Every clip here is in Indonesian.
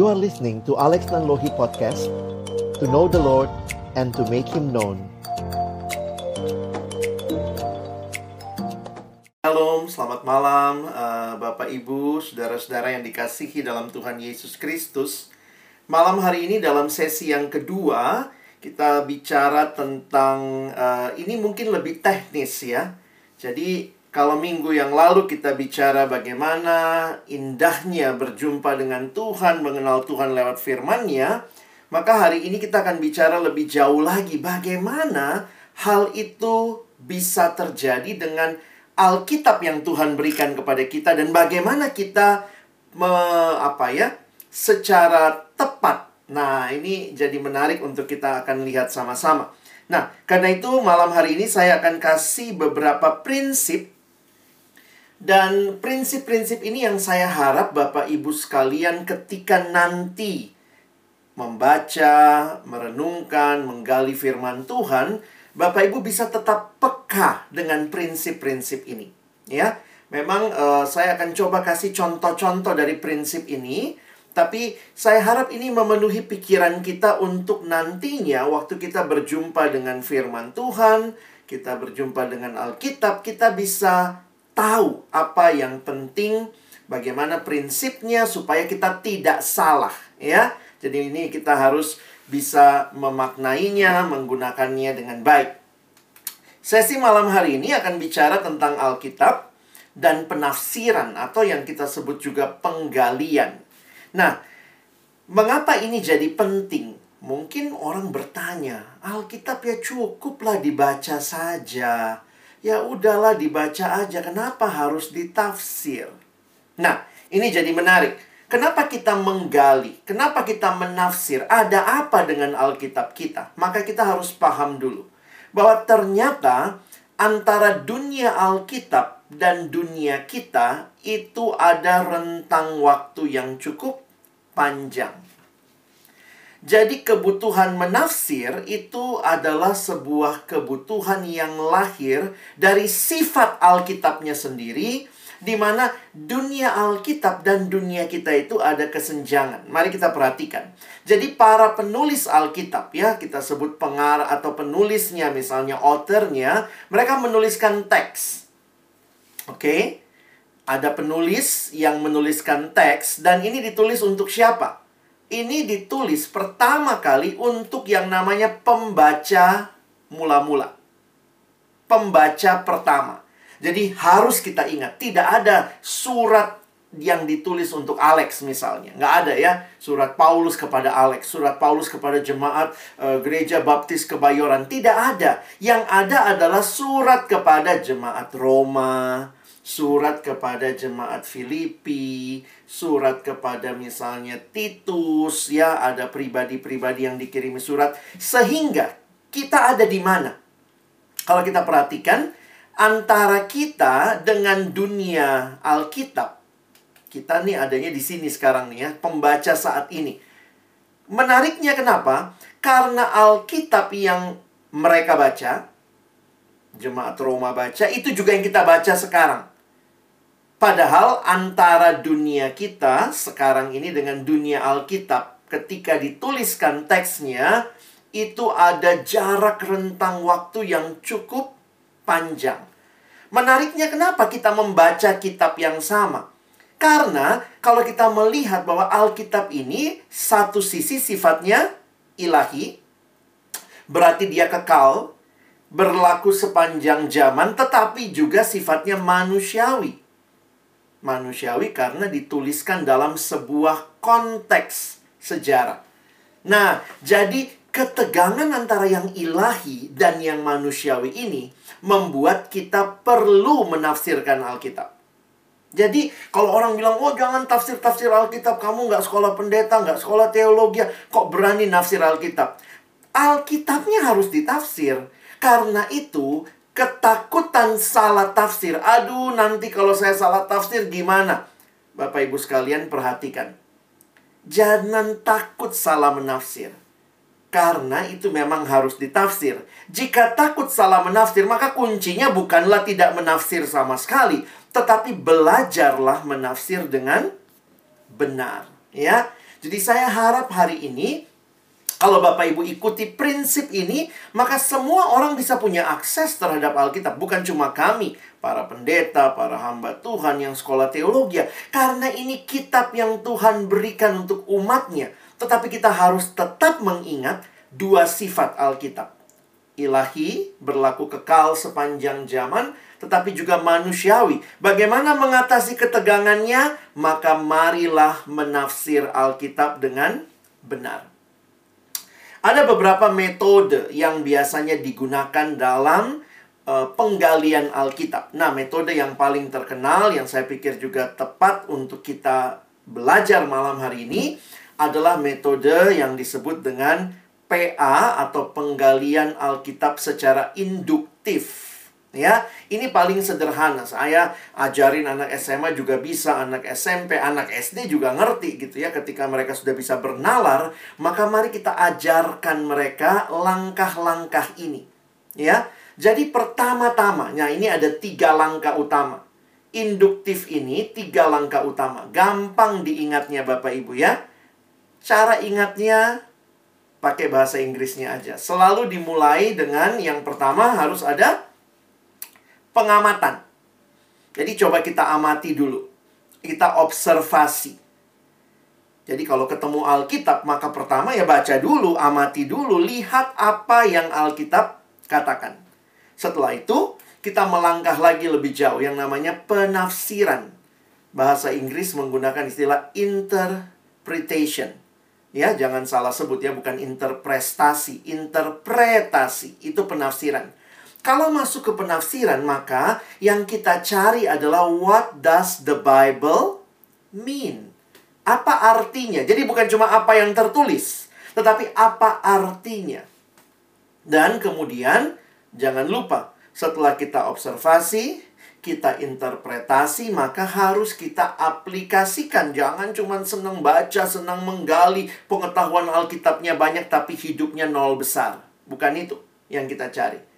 You are listening to Alex Nanlohi Podcast To know the Lord and to make Him known. Halo, selamat malam uh, Bapak Ibu, saudara-saudara yang dikasihi dalam Tuhan Yesus Kristus. Malam hari ini dalam sesi yang kedua Kita bicara tentang, uh, ini mungkin lebih teknis ya. Jadi kalau minggu yang lalu kita bicara bagaimana indahnya berjumpa dengan Tuhan, mengenal Tuhan lewat firman-Nya, maka hari ini kita akan bicara lebih jauh lagi bagaimana hal itu bisa terjadi dengan Alkitab yang Tuhan berikan kepada kita dan bagaimana kita me, apa ya secara tepat. Nah, ini jadi menarik untuk kita akan lihat sama-sama. Nah, karena itu malam hari ini saya akan kasih beberapa prinsip dan prinsip-prinsip ini yang saya harap Bapak Ibu sekalian ketika nanti membaca, merenungkan, menggali firman Tuhan, Bapak Ibu bisa tetap peka dengan prinsip-prinsip ini. Ya, memang uh, saya akan coba kasih contoh-contoh dari prinsip ini, tapi saya harap ini memenuhi pikiran kita untuk nantinya waktu kita berjumpa dengan firman Tuhan, kita berjumpa dengan Alkitab, kita bisa tahu apa yang penting, bagaimana prinsipnya supaya kita tidak salah, ya. Jadi ini kita harus bisa memaknainya, menggunakannya dengan baik. Sesi malam hari ini akan bicara tentang Alkitab dan penafsiran atau yang kita sebut juga penggalian. Nah, mengapa ini jadi penting? Mungkin orang bertanya, Alkitab ya cukuplah dibaca saja ya udahlah dibaca aja. Kenapa harus ditafsir? Nah, ini jadi menarik. Kenapa kita menggali? Kenapa kita menafsir? Ada apa dengan Alkitab kita? Maka kita harus paham dulu bahwa ternyata antara dunia Alkitab dan dunia kita itu ada rentang waktu yang cukup panjang. Jadi kebutuhan menafsir itu adalah sebuah kebutuhan yang lahir dari sifat Alkitabnya sendiri di mana dunia Alkitab dan dunia kita itu ada kesenjangan. Mari kita perhatikan. Jadi para penulis Alkitab ya, kita sebut pengarah atau penulisnya misalnya authornya, mereka menuliskan teks. Oke? Okay? Ada penulis yang menuliskan teks dan ini ditulis untuk siapa? Ini ditulis pertama kali untuk yang namanya pembaca mula-mula. Pembaca pertama. Jadi harus kita ingat, tidak ada surat yang ditulis untuk Alex misalnya. Nggak ada ya. Surat Paulus kepada Alex, surat Paulus kepada jemaat e, gereja baptis kebayoran. Tidak ada. Yang ada adalah surat kepada jemaat Roma, surat kepada jemaat Filipi, surat kepada misalnya Titus, ya ada pribadi-pribadi yang dikirimi surat sehingga kita ada di mana? Kalau kita perhatikan antara kita dengan dunia Alkitab, kita nih adanya di sini sekarang nih ya, pembaca saat ini. Menariknya kenapa? Karena Alkitab yang mereka baca, jemaat Roma baca, itu juga yang kita baca sekarang. Padahal antara dunia kita sekarang ini dengan dunia Alkitab, ketika dituliskan teksnya, itu ada jarak rentang waktu yang cukup panjang. Menariknya kenapa kita membaca kitab yang sama? Karena kalau kita melihat bahwa Alkitab ini satu sisi sifatnya ilahi, berarti dia kekal, berlaku sepanjang zaman, tetapi juga sifatnya manusiawi manusiawi karena dituliskan dalam sebuah konteks sejarah. Nah, jadi ketegangan antara yang ilahi dan yang manusiawi ini membuat kita perlu menafsirkan Alkitab. Jadi, kalau orang bilang, oh jangan tafsir-tafsir Alkitab, kamu nggak sekolah pendeta, nggak sekolah teologi, kok berani nafsir Alkitab? Alkitabnya harus ditafsir. Karena itu, ketakutan salah tafsir. Aduh, nanti kalau saya salah tafsir gimana? Bapak Ibu sekalian perhatikan. Jangan takut salah menafsir. Karena itu memang harus ditafsir. Jika takut salah menafsir, maka kuncinya bukanlah tidak menafsir sama sekali, tetapi belajarlah menafsir dengan benar, ya. Jadi saya harap hari ini kalau Bapak Ibu ikuti prinsip ini, maka semua orang bisa punya akses terhadap Alkitab. Bukan cuma kami, para pendeta, para hamba Tuhan yang sekolah teologi. Karena ini kitab yang Tuhan berikan untuk umatnya. Tetapi kita harus tetap mengingat dua sifat Alkitab. Ilahi, berlaku kekal sepanjang zaman, tetapi juga manusiawi. Bagaimana mengatasi ketegangannya? Maka marilah menafsir Alkitab dengan benar. Ada beberapa metode yang biasanya digunakan dalam uh, penggalian Alkitab. Nah, metode yang paling terkenal yang saya pikir juga tepat untuk kita belajar malam hari ini adalah metode yang disebut dengan PA atau penggalian Alkitab secara induktif. Ya, ini paling sederhana. Saya ajarin anak SMA juga bisa, anak SMP, anak SD juga ngerti gitu ya. Ketika mereka sudah bisa bernalar, maka mari kita ajarkan mereka langkah-langkah ini. Ya, jadi pertama-tama, nah ini ada tiga langkah utama. Induktif ini tiga langkah utama. Gampang diingatnya Bapak Ibu ya. Cara ingatnya pakai bahasa Inggrisnya aja. Selalu dimulai dengan yang pertama harus ada pengamatan. Jadi coba kita amati dulu. Kita observasi. Jadi kalau ketemu Alkitab, maka pertama ya baca dulu, amati dulu, lihat apa yang Alkitab katakan. Setelah itu, kita melangkah lagi lebih jauh yang namanya penafsiran. Bahasa Inggris menggunakan istilah interpretation. Ya, jangan salah sebut ya, bukan interpretasi, interpretasi itu penafsiran. Kalau masuk ke penafsiran, maka yang kita cari adalah what does the Bible mean? Apa artinya? Jadi bukan cuma apa yang tertulis, tetapi apa artinya. Dan kemudian jangan lupa, setelah kita observasi, kita interpretasi, maka harus kita aplikasikan. Jangan cuma senang baca, senang menggali, pengetahuan Alkitabnya banyak tapi hidupnya nol besar. Bukan itu yang kita cari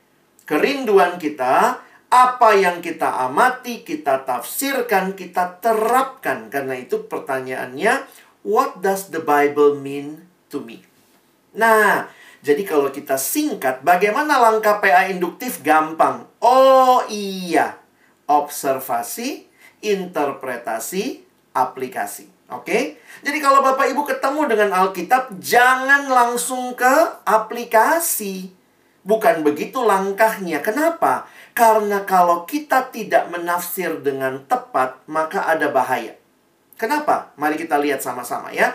kerinduan kita, apa yang kita amati, kita tafsirkan, kita terapkan. Karena itu pertanyaannya, what does the Bible mean to me? Nah, jadi kalau kita singkat, bagaimana langkah PA induktif? Gampang. Oh iya, observasi, interpretasi, aplikasi. Oke? Okay? Jadi kalau Bapak Ibu ketemu dengan Alkitab, jangan langsung ke aplikasi. Bukan begitu langkahnya. Kenapa? Karena kalau kita tidak menafsir dengan tepat, maka ada bahaya. Kenapa? Mari kita lihat sama-sama ya.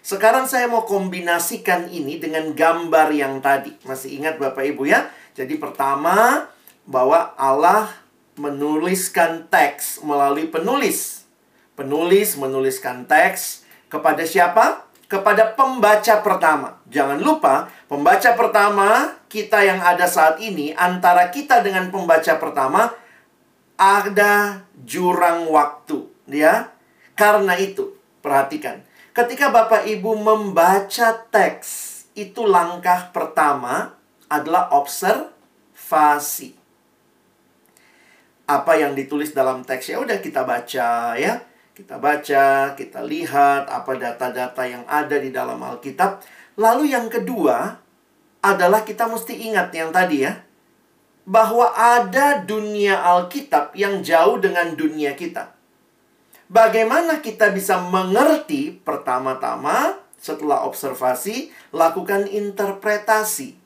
Sekarang saya mau kombinasikan ini dengan gambar yang tadi. Masih ingat Bapak Ibu ya? Jadi pertama, bahwa Allah menuliskan teks melalui penulis. Penulis menuliskan teks kepada siapa? Kepada pembaca pertama. Jangan lupa, pembaca pertama kita yang ada saat ini antara kita dengan pembaca pertama ada jurang waktu, ya. Karena itu, perhatikan. Ketika Bapak Ibu membaca teks, itu langkah pertama adalah observasi. Apa yang ditulis dalam teks ya udah kita baca ya kita baca, kita lihat apa data-data yang ada di dalam Alkitab. Lalu yang kedua adalah kita mesti ingat yang tadi ya. Bahwa ada dunia Alkitab yang jauh dengan dunia kita. Bagaimana kita bisa mengerti pertama-tama setelah observasi, lakukan interpretasi.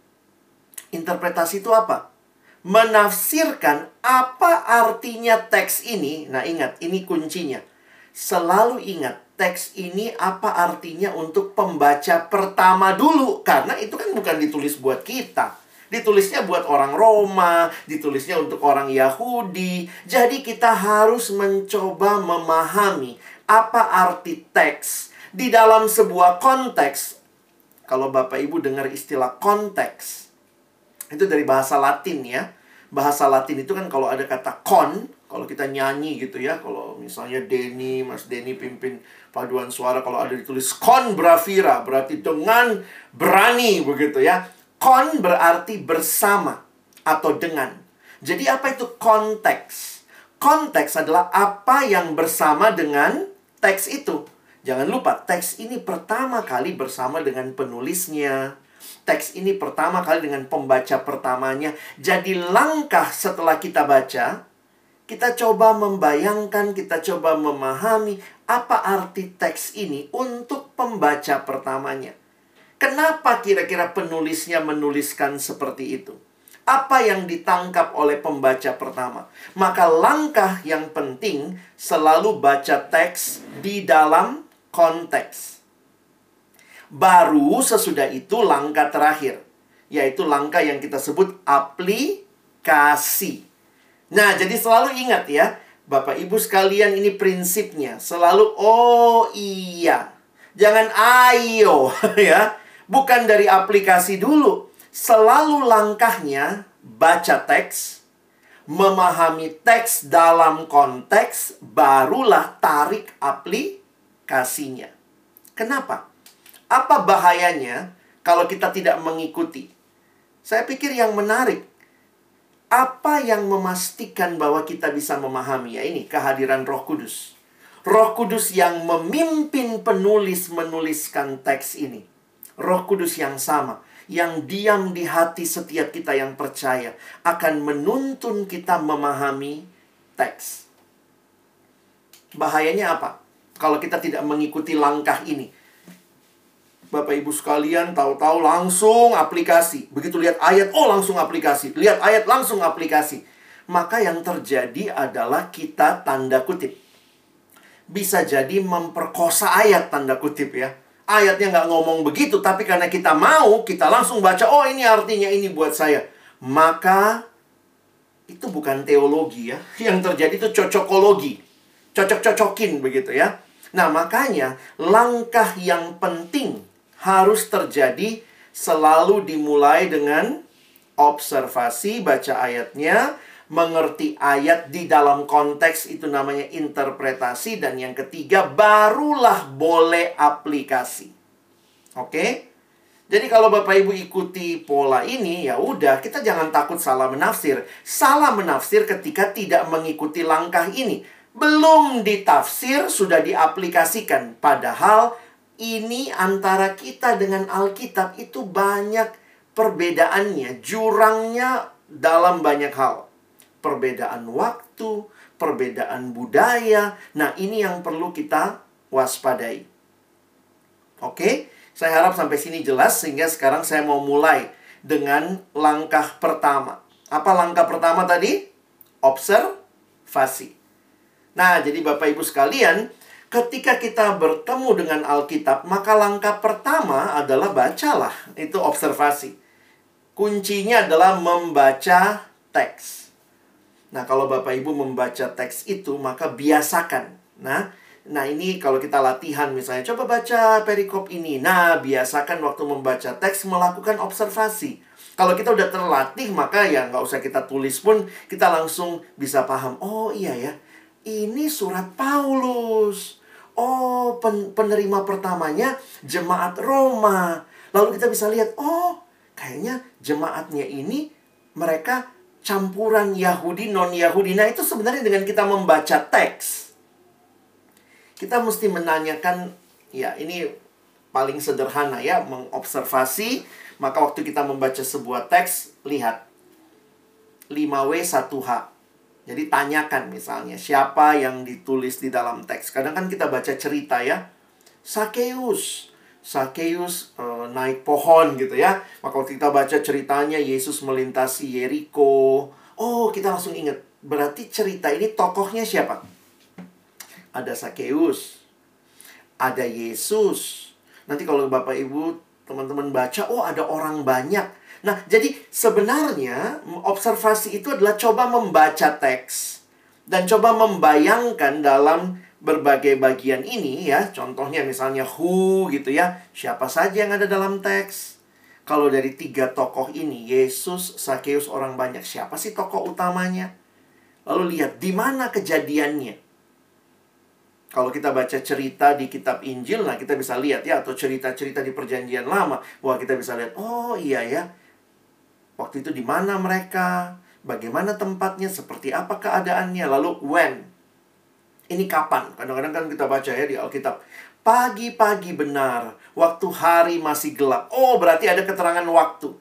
Interpretasi itu apa? Menafsirkan apa artinya teks ini. Nah, ingat, ini kuncinya selalu ingat teks ini apa artinya untuk pembaca pertama dulu karena itu kan bukan ditulis buat kita. Ditulisnya buat orang Roma, ditulisnya untuk orang Yahudi. Jadi kita harus mencoba memahami apa arti teks di dalam sebuah konteks. Kalau Bapak Ibu dengar istilah konteks, itu dari bahasa Latin ya. Bahasa Latin itu kan kalau ada kata kon, kalau kita nyanyi gitu ya, kalau misalnya Denny, Mas Denny pimpin paduan suara, kalau ada ditulis kon bravira, berarti dengan berani begitu ya. Kon berarti bersama atau dengan. Jadi apa itu konteks? Konteks adalah apa yang bersama dengan teks itu. Jangan lupa, teks ini pertama kali bersama dengan penulisnya. Teks ini pertama kali dengan pembaca pertamanya. Jadi langkah setelah kita baca, kita coba membayangkan, kita coba memahami apa arti teks ini untuk pembaca pertamanya. Kenapa kira-kira penulisnya menuliskan seperti itu? Apa yang ditangkap oleh pembaca pertama? Maka langkah yang penting selalu baca teks di dalam konteks. Baru sesudah itu langkah terakhir, yaitu langkah yang kita sebut aplikasi. Nah, jadi selalu ingat ya, Bapak Ibu sekalian ini prinsipnya selalu oh iya. Jangan ayo ya. Bukan dari aplikasi dulu. Selalu langkahnya baca teks, memahami teks dalam konteks, barulah tarik aplikasi kasihnya. Kenapa? Apa bahayanya kalau kita tidak mengikuti? Saya pikir yang menarik, apa yang memastikan bahwa kita bisa memahami ya ini kehadiran Roh Kudus. Roh Kudus yang memimpin penulis menuliskan teks ini. Roh Kudus yang sama, yang diam di hati setiap kita yang percaya akan menuntun kita memahami teks. Bahayanya apa? kalau kita tidak mengikuti langkah ini. Bapak Ibu sekalian tahu-tahu langsung aplikasi. Begitu lihat ayat, oh langsung aplikasi. Lihat ayat, langsung aplikasi. Maka yang terjadi adalah kita tanda kutip. Bisa jadi memperkosa ayat tanda kutip ya. Ayatnya nggak ngomong begitu, tapi karena kita mau, kita langsung baca, oh ini artinya ini buat saya. Maka itu bukan teologi ya. Yang terjadi itu cocokologi. Cocok-cocokin begitu ya. Nah, makanya langkah yang penting harus terjadi selalu dimulai dengan observasi, baca ayatnya, mengerti ayat di dalam konteks itu namanya interpretasi dan yang ketiga barulah boleh aplikasi. Oke? Jadi kalau Bapak Ibu ikuti pola ini ya udah kita jangan takut salah menafsir. Salah menafsir ketika tidak mengikuti langkah ini belum ditafsir, sudah diaplikasikan. Padahal ini antara kita dengan Alkitab itu banyak perbedaannya, jurangnya dalam banyak hal. Perbedaan waktu, perbedaan budaya. Nah, ini yang perlu kita waspadai. Oke, saya harap sampai sini jelas sehingga sekarang saya mau mulai dengan langkah pertama. Apa langkah pertama tadi? Observasi. Nah, jadi Bapak Ibu sekalian, ketika kita bertemu dengan Alkitab, maka langkah pertama adalah bacalah. Itu observasi. Kuncinya adalah membaca teks. Nah, kalau Bapak Ibu membaca teks itu, maka biasakan. Nah, nah ini kalau kita latihan misalnya, coba baca perikop ini. Nah, biasakan waktu membaca teks melakukan observasi. Kalau kita udah terlatih, maka ya nggak usah kita tulis pun, kita langsung bisa paham. Oh iya ya, ini surat Paulus. Oh, pen penerima pertamanya jemaat Roma. Lalu kita bisa lihat, oh, kayaknya jemaatnya ini mereka campuran Yahudi non-Yahudi. Nah, itu sebenarnya dengan kita membaca teks kita mesti menanyakan ya ini paling sederhana ya mengobservasi maka waktu kita membaca sebuah teks lihat 5W 1H jadi tanyakan misalnya siapa yang ditulis di dalam teks. Kadang kan kita baca cerita ya. Sakeus. Sakeus e, naik pohon gitu ya. Maka waktu kita baca ceritanya Yesus melintasi Yeriko. Oh, kita langsung ingat. Berarti cerita ini tokohnya siapa? Ada Sakeus. Ada Yesus. Nanti kalau Bapak Ibu teman-teman baca, oh ada orang banyak Nah, jadi sebenarnya observasi itu adalah coba membaca teks dan coba membayangkan dalam berbagai bagian ini ya. Contohnya misalnya who gitu ya. Siapa saja yang ada dalam teks? Kalau dari tiga tokoh ini, Yesus, Sakeus, orang banyak, siapa sih tokoh utamanya? Lalu lihat di mana kejadiannya. Kalau kita baca cerita di kitab Injil, nah kita bisa lihat ya, atau cerita-cerita di perjanjian lama, wah kita bisa lihat, oh iya ya, Waktu itu di mana mereka? Bagaimana tempatnya? Seperti apa keadaannya? Lalu when? Ini kapan? Kadang-kadang kan kita baca ya di Alkitab. Pagi-pagi benar, waktu hari masih gelap. Oh, berarti ada keterangan waktu.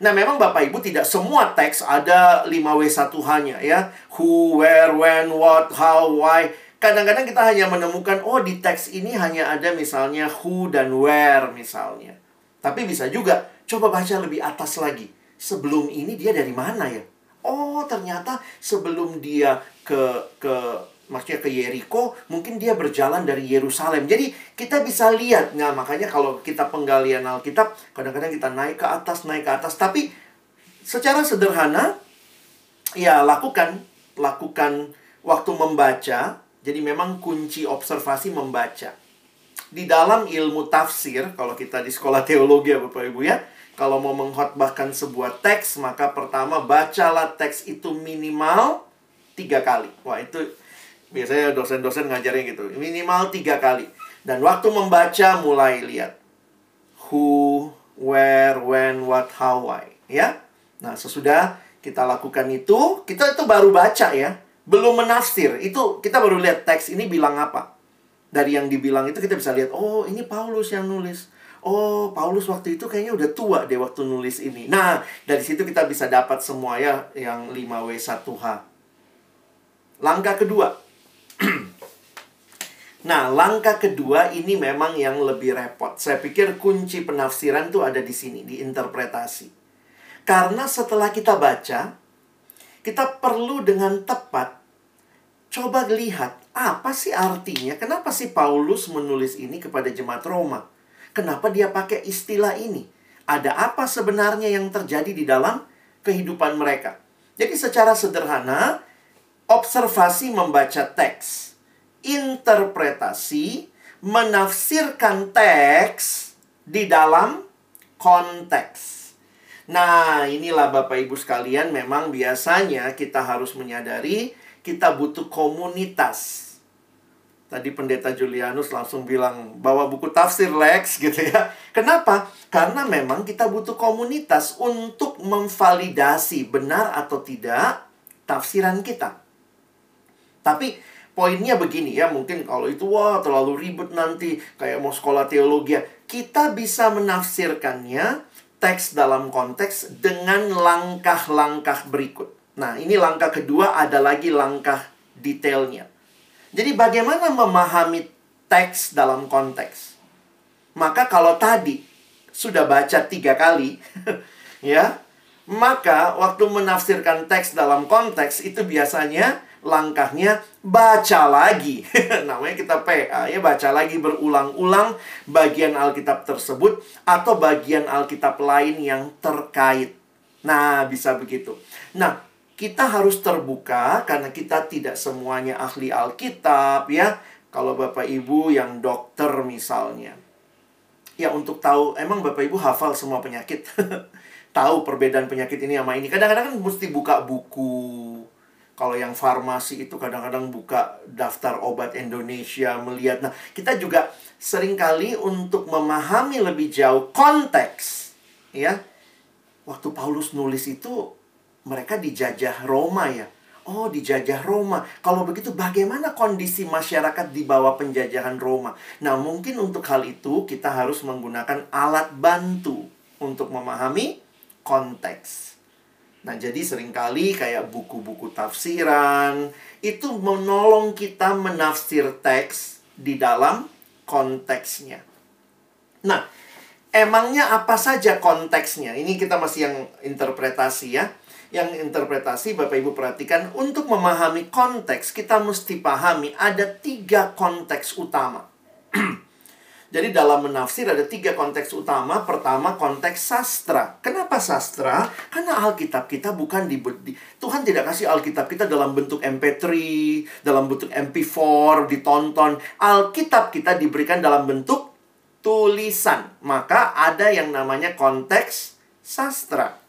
Nah, memang Bapak Ibu tidak semua teks ada 5W1H-nya ya. Who, where, when, what, how, why. Kadang-kadang kita hanya menemukan, oh di teks ini hanya ada misalnya who dan where misalnya. Tapi bisa juga, coba baca lebih atas lagi. Sebelum ini dia dari mana ya? Oh, ternyata sebelum dia ke ke maksudnya ke Yeriko, mungkin dia berjalan dari Yerusalem. Jadi kita bisa lihat, nah makanya kalau kita penggalian Alkitab, kadang-kadang kita naik ke atas, naik ke atas. Tapi secara sederhana, ya lakukan, lakukan waktu membaca. Jadi memang kunci observasi membaca. Di dalam ilmu tafsir, kalau kita di sekolah teologi ya Bapak Ibu ya, kalau mau menghotbahkan sebuah teks, maka pertama bacalah teks itu minimal tiga kali. Wah itu Biasanya dosen-dosen ngajarin gitu. Minimal tiga kali. Dan waktu membaca mulai lihat. Who, where, when, what, how, why. Ya. Nah, sesudah kita lakukan itu, kita itu baru baca ya. Belum menafsir. Itu kita baru lihat teks ini bilang apa. Dari yang dibilang itu kita bisa lihat, oh ini Paulus yang nulis. Oh, Paulus waktu itu kayaknya udah tua deh waktu nulis ini. Nah, dari situ kita bisa dapat semua ya yang 5W1H. Langkah kedua, nah, langkah kedua ini memang yang lebih repot. Saya pikir kunci penafsiran itu ada di sini, di interpretasi. Karena setelah kita baca, kita perlu dengan tepat coba lihat apa sih artinya, kenapa sih Paulus menulis ini kepada jemaat Roma? Kenapa dia pakai istilah ini? Ada apa sebenarnya yang terjadi di dalam kehidupan mereka? Jadi secara sederhana, observasi membaca teks, interpretasi, menafsirkan teks di dalam konteks. Nah, inilah Bapak Ibu sekalian, memang biasanya kita harus menyadari kita butuh komunitas. Tadi pendeta Julianus langsung bilang bawa buku tafsir Lex gitu ya. Kenapa? Karena memang kita butuh komunitas untuk memvalidasi benar atau tidak tafsiran kita. Tapi poinnya begini ya, mungkin kalau itu wah terlalu ribet nanti kayak mau sekolah teologi. Ya. Kita bisa menafsirkannya teks dalam konteks dengan langkah-langkah berikut. Nah, ini langkah kedua ada lagi langkah detailnya. Jadi bagaimana memahami teks dalam konteks? Maka kalau tadi sudah baca tiga kali, ya, maka waktu menafsirkan teks dalam konteks itu biasanya langkahnya baca lagi. Namanya kita PA ya, baca lagi berulang-ulang bagian Alkitab tersebut atau bagian Alkitab lain yang terkait. Nah, bisa begitu. Nah, kita harus terbuka karena kita tidak semuanya ahli Alkitab ya. Kalau Bapak Ibu yang dokter misalnya. Ya untuk tahu emang Bapak Ibu hafal semua penyakit. tahu perbedaan penyakit ini sama ini. Kadang-kadang kan mesti buka buku kalau yang farmasi itu kadang-kadang buka daftar obat Indonesia, melihat. Nah, kita juga sering kali untuk memahami lebih jauh konteks, ya. Waktu Paulus nulis itu, mereka dijajah Roma ya. Oh, dijajah Roma. Kalau begitu, bagaimana kondisi masyarakat di bawah penjajahan Roma? Nah, mungkin untuk hal itu kita harus menggunakan alat bantu untuk memahami konteks. Nah, jadi sering kali kayak buku-buku tafsiran itu menolong kita menafsir teks di dalam konteksnya. Nah, emangnya apa saja konteksnya? Ini kita masih yang interpretasi ya. Yang interpretasi Bapak Ibu perhatikan untuk memahami konteks kita mesti pahami ada tiga konteks utama. Jadi dalam menafsir ada tiga konteks utama. Pertama konteks sastra. Kenapa sastra? Karena Alkitab kita bukan di, di Tuhan tidak kasih Alkitab kita dalam bentuk MP3, dalam bentuk MP4 ditonton. Alkitab kita diberikan dalam bentuk tulisan. Maka ada yang namanya konteks sastra.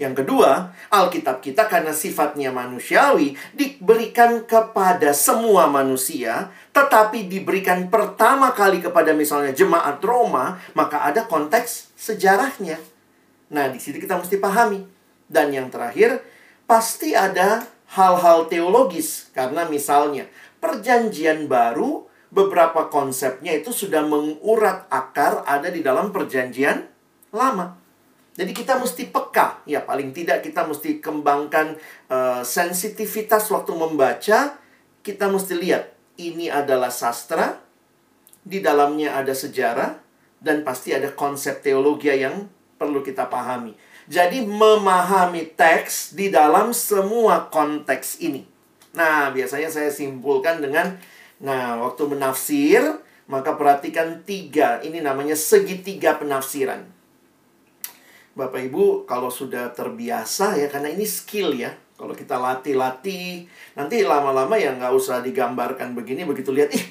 Yang kedua, Alkitab kita karena sifatnya manusiawi diberikan kepada semua manusia, tetapi diberikan pertama kali kepada misalnya jemaat Roma, maka ada konteks sejarahnya. Nah, di sini kita mesti pahami. Dan yang terakhir, pasti ada hal-hal teologis karena misalnya perjanjian baru beberapa konsepnya itu sudah mengurat akar ada di dalam perjanjian lama. Jadi kita mesti peka, ya paling tidak kita mesti kembangkan uh, sensitivitas waktu membaca. Kita mesti lihat ini adalah sastra, di dalamnya ada sejarah, dan pasti ada konsep teologi yang perlu kita pahami. Jadi memahami teks di dalam semua konteks ini. Nah, biasanya saya simpulkan dengan Nah, waktu menafsir, maka perhatikan tiga. Ini namanya segitiga penafsiran. Bapak Ibu, kalau sudah terbiasa ya, karena ini skill ya. Kalau kita latih-latih, nanti lama-lama ya nggak usah digambarkan begini, begitu lihat, ih,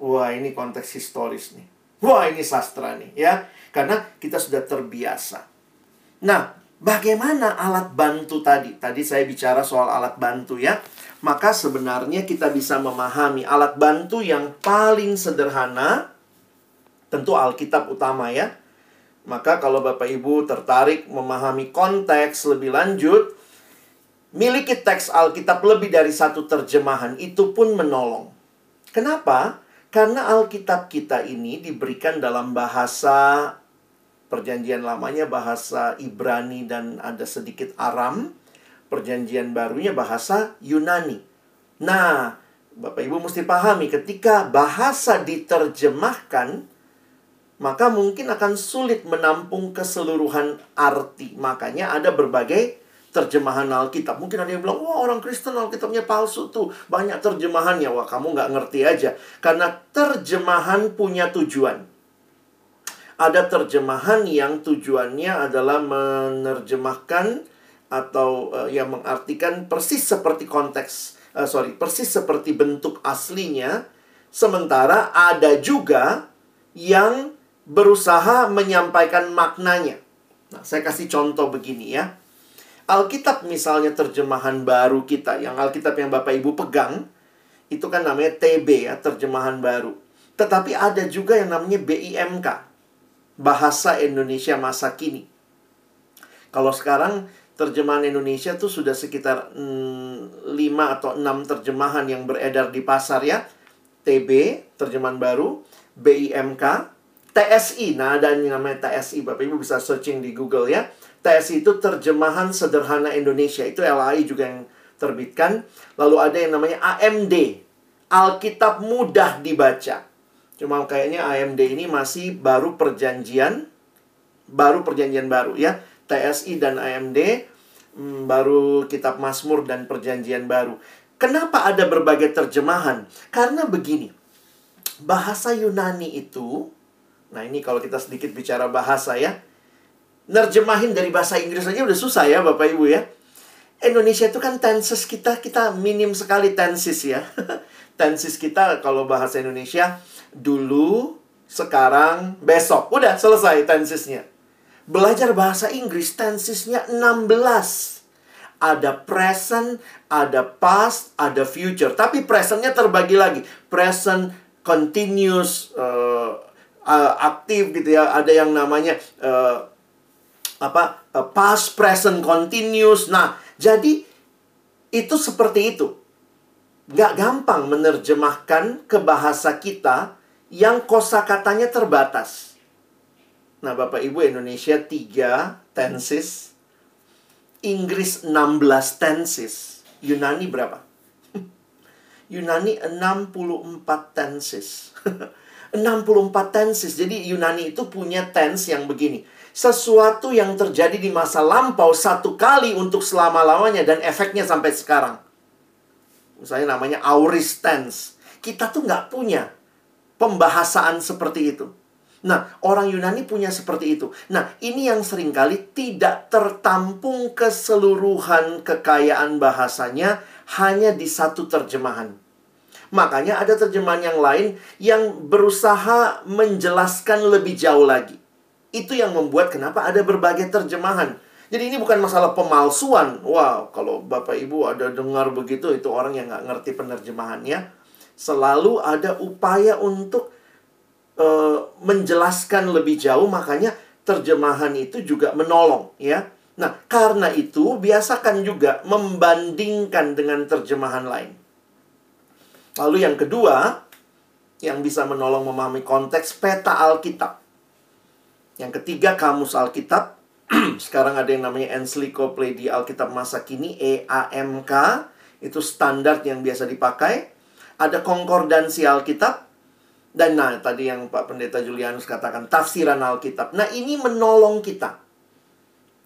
wah ini konteks historis nih. Wah ini sastra nih ya. Karena kita sudah terbiasa. Nah, bagaimana alat bantu tadi? Tadi saya bicara soal alat bantu ya maka sebenarnya kita bisa memahami alat bantu yang paling sederhana tentu Alkitab utama ya. Maka kalau Bapak Ibu tertarik memahami konteks lebih lanjut, miliki teks Alkitab lebih dari satu terjemahan itu pun menolong. Kenapa? Karena Alkitab kita ini diberikan dalam bahasa perjanjian lamanya bahasa Ibrani dan ada sedikit Aram perjanjian barunya bahasa Yunani. Nah, Bapak Ibu mesti pahami ketika bahasa diterjemahkan maka mungkin akan sulit menampung keseluruhan arti. Makanya ada berbagai terjemahan Alkitab. Mungkin ada yang bilang, wah orang Kristen Alkitabnya palsu tuh. Banyak terjemahannya. Wah kamu nggak ngerti aja. Karena terjemahan punya tujuan. Ada terjemahan yang tujuannya adalah menerjemahkan atau uh, yang mengartikan persis seperti konteks uh, sorry persis seperti bentuk aslinya sementara ada juga yang berusaha menyampaikan maknanya. Nah saya kasih contoh begini ya. Alkitab misalnya terjemahan baru kita yang Alkitab yang Bapak Ibu pegang itu kan namanya TB ya terjemahan baru. Tetapi ada juga yang namanya BIMK bahasa Indonesia masa kini. Kalau sekarang terjemahan Indonesia tuh sudah sekitar mm, 5 atau 6 terjemahan yang beredar di pasar ya. TB, terjemahan baru, BIMK, TSI. Nah, ada yang namanya TSI. Bapak Ibu bisa searching di Google ya. TSI itu terjemahan sederhana Indonesia. Itu LAI juga yang terbitkan. Lalu ada yang namanya AMD. Alkitab mudah dibaca. Cuma kayaknya AMD ini masih baru perjanjian baru perjanjian baru ya TSI dan AMD, hmm, baru kitab Mazmur dan perjanjian baru. Kenapa ada berbagai terjemahan? Karena begini. Bahasa Yunani itu Nah, ini kalau kita sedikit bicara bahasa ya. Nerjemahin dari bahasa Inggris aja udah susah ya, Bapak Ibu ya. Indonesia itu kan tenses kita kita minim sekali tenses ya. tenses kita kalau bahasa Indonesia dulu, sekarang, besok. Udah selesai tensesnya. Belajar bahasa Inggris tensesnya 16. Ada present, ada past, ada future. Tapi presentnya terbagi lagi. Present, continuous, uh, uh, aktif gitu ya. Ada yang namanya uh, apa? Uh, past, present, continuous. Nah, jadi itu seperti itu. Gak gampang menerjemahkan ke bahasa kita yang kosakatanya terbatas. Nah, Bapak Ibu Indonesia 3 tenses. Inggris 16 tenses. Yunani berapa? Yunani 64 tenses. 64 tenses. Jadi Yunani itu punya tense yang begini. Sesuatu yang terjadi di masa lampau satu kali untuk selama-lamanya dan efeknya sampai sekarang. Misalnya namanya aorist tense. Kita tuh nggak punya pembahasaan seperti itu. Nah, orang Yunani punya seperti itu. Nah, ini yang sering kali tidak tertampung keseluruhan kekayaan bahasanya hanya di satu terjemahan. Makanya ada terjemahan yang lain yang berusaha menjelaskan lebih jauh lagi. Itu yang membuat kenapa ada berbagai terjemahan. Jadi ini bukan masalah pemalsuan. Wow, kalau Bapak Ibu ada dengar begitu, itu orang yang nggak ngerti penerjemahannya. Selalu ada upaya untuk uh, menjelaskan lebih jauh, makanya terjemahan itu juga menolong, ya. Nah, karena itu biasakan juga membandingkan dengan terjemahan lain. Lalu yang kedua, yang bisa menolong memahami konteks peta Alkitab. Yang ketiga, kamus Alkitab. Sekarang ada yang namanya Encyclopedia Alkitab Masa Kini, EAMK. Itu standar yang biasa dipakai. Ada konkordansi Alkitab. Dan nah, tadi yang Pak Pendeta Julianus katakan, tafsiran Alkitab. Nah, ini menolong kita.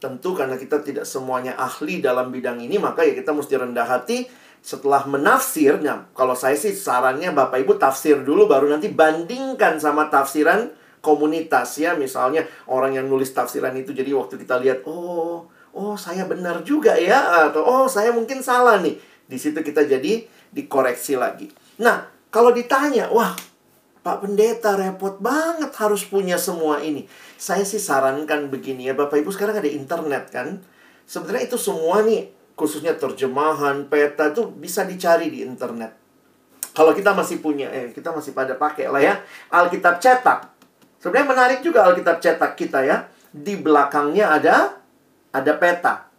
Tentu karena kita tidak semuanya ahli dalam bidang ini, maka ya kita mesti rendah hati setelah menafsir. Nah, kalau saya sih sarannya Bapak Ibu tafsir dulu baru nanti bandingkan sama tafsiran komunitas ya. Misalnya orang yang nulis tafsiran itu jadi waktu kita lihat, oh, oh saya benar juga ya atau oh saya mungkin salah nih. Di situ kita jadi dikoreksi lagi. Nah, kalau ditanya, wah Pak Pendeta repot banget harus punya semua ini. Saya sih sarankan begini ya Bapak Ibu sekarang ada internet kan. Sebenarnya itu semua nih khususnya terjemahan, peta itu bisa dicari di internet. Kalau kita masih punya, eh kita masih pada pakai lah ya, Alkitab cetak. Sebenarnya menarik juga Alkitab cetak kita ya. Di belakangnya ada ada peta.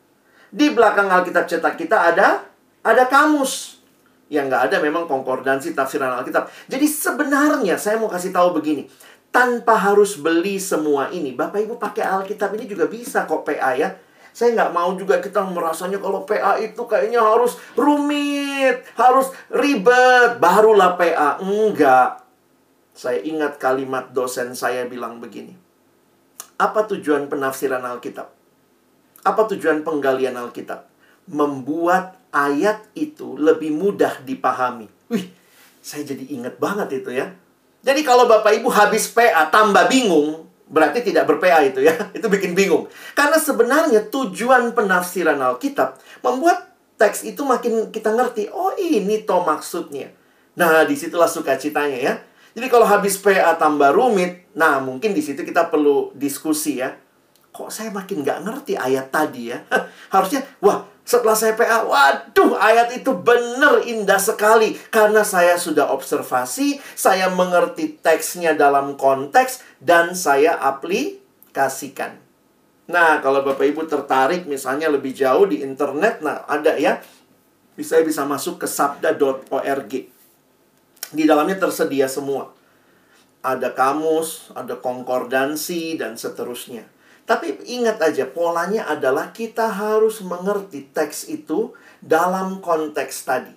Di belakang Alkitab cetak kita ada ada kamus yang nggak ada memang konkordansi tafsiran Alkitab. Jadi sebenarnya saya mau kasih tahu begini, tanpa harus beli semua ini, Bapak Ibu pakai Alkitab ini juga bisa kok PA ya. Saya nggak mau juga kita merasanya kalau PA itu kayaknya harus rumit, harus ribet, barulah PA. Enggak. Saya ingat kalimat dosen saya bilang begini. Apa tujuan penafsiran Alkitab? Apa tujuan penggalian Alkitab? Membuat ayat itu lebih mudah dipahami. Wih, saya jadi ingat banget itu ya. Jadi kalau Bapak Ibu habis PA tambah bingung, berarti tidak ber-PA itu ya. Itu bikin bingung. Karena sebenarnya tujuan penafsiran Alkitab membuat teks itu makin kita ngerti. Oh ini toh maksudnya. Nah di situlah sukacitanya ya. Jadi kalau habis PA tambah rumit, nah mungkin di situ kita perlu diskusi ya. Kok saya makin nggak ngerti ayat tadi ya? Harusnya, wah setelah saya PA, waduh ayat itu benar indah sekali. Karena saya sudah observasi, saya mengerti teksnya dalam konteks, dan saya aplikasikan. Nah, kalau Bapak Ibu tertarik misalnya lebih jauh di internet, nah ada ya. Bisa bisa masuk ke sabda.org. Di dalamnya tersedia semua. Ada kamus, ada konkordansi, dan seterusnya. Tapi ingat aja, polanya adalah kita harus mengerti teks itu dalam konteks tadi.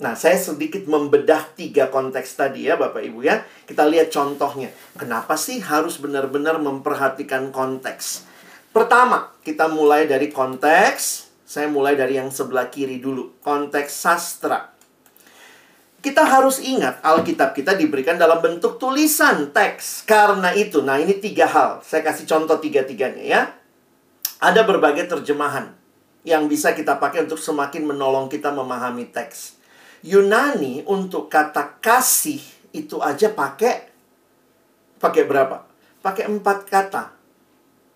Nah, saya sedikit membedah tiga konteks tadi ya, Bapak Ibu ya. Kita lihat contohnya. Kenapa sih harus benar-benar memperhatikan konteks? Pertama, kita mulai dari konteks. Saya mulai dari yang sebelah kiri dulu. Konteks sastra. Kita harus ingat Alkitab kita diberikan dalam bentuk tulisan teks. Karena itu, nah ini tiga hal. Saya kasih contoh tiga-tiganya ya. Ada berbagai terjemahan yang bisa kita pakai untuk semakin menolong kita memahami teks. Yunani untuk kata kasih itu aja pakai pakai berapa? Pakai empat kata.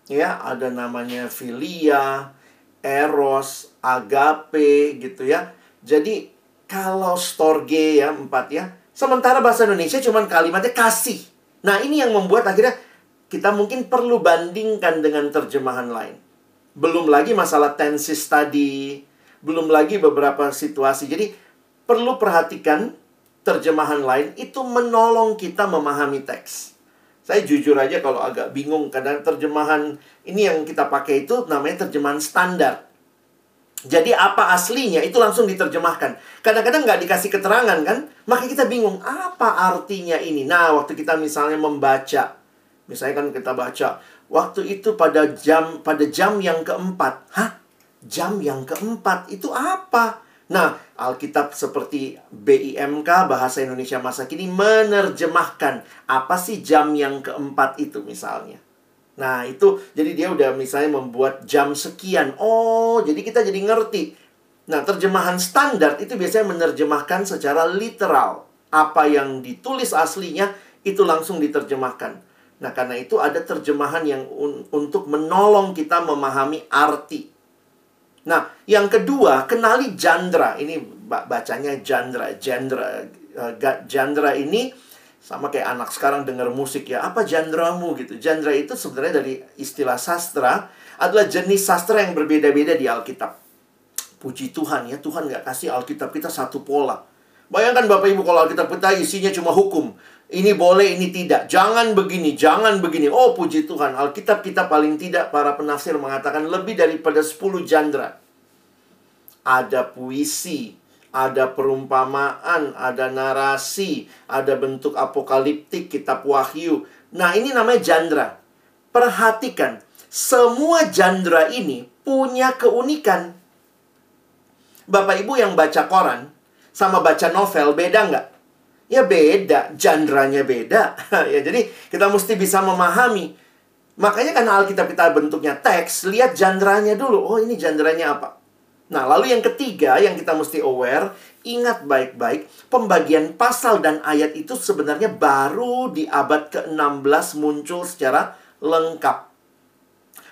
Ya, ada namanya filia, eros, agape gitu ya. Jadi kalau storge ya, empat ya. Sementara bahasa Indonesia cuma kalimatnya kasih. Nah, ini yang membuat akhirnya kita mungkin perlu bandingkan dengan terjemahan lain. Belum lagi masalah tenses tadi, belum lagi beberapa situasi. Jadi, perlu perhatikan terjemahan lain itu menolong kita memahami teks. Saya jujur aja kalau agak bingung kadang terjemahan ini yang kita pakai itu namanya terjemahan standar. Jadi apa aslinya itu langsung diterjemahkan. Kadang-kadang nggak dikasih keterangan kan, maka kita bingung apa artinya ini. Nah, waktu kita misalnya membaca, misalnya kan kita baca, waktu itu pada jam pada jam yang keempat, hah? Jam yang keempat itu apa? Nah, Alkitab seperti BIMK Bahasa Indonesia Masa Kini menerjemahkan apa sih jam yang keempat itu misalnya. Nah, itu jadi dia udah misalnya membuat jam sekian. Oh, jadi kita jadi ngerti. Nah, terjemahan standar itu biasanya menerjemahkan secara literal. Apa yang ditulis aslinya itu langsung diterjemahkan. Nah, karena itu ada terjemahan yang un untuk menolong kita memahami arti. Nah, yang kedua, kenali jandra. Ini bacanya jandra, jandra. Uh, jandra ini sama kayak anak sekarang dengar musik ya, apa genremu gitu. Genre itu sebenarnya dari istilah sastra adalah jenis sastra yang berbeda-beda di Alkitab. Puji Tuhan ya, Tuhan nggak kasih Alkitab kita satu pola. Bayangkan Bapak Ibu kalau Alkitab kita isinya cuma hukum. Ini boleh, ini tidak. Jangan begini, jangan begini. Oh puji Tuhan, Alkitab kita paling tidak para penafsir mengatakan lebih daripada 10 jandra. Ada puisi, ada perumpamaan, ada narasi, ada bentuk apokaliptik, kitab wahyu. Nah ini namanya jandra. Perhatikan, semua jandra ini punya keunikan. Bapak Ibu yang baca koran, sama baca novel beda nggak? Ya beda, jandranya beda. ya jadi kita mesti bisa memahami. Makanya karena Alkitab kita bentuknya teks, lihat jandranya dulu. Oh ini jandranya apa? Nah lalu yang ketiga yang kita mesti aware, ingat baik-baik, pembagian pasal dan ayat itu sebenarnya baru di abad ke-16 muncul secara lengkap.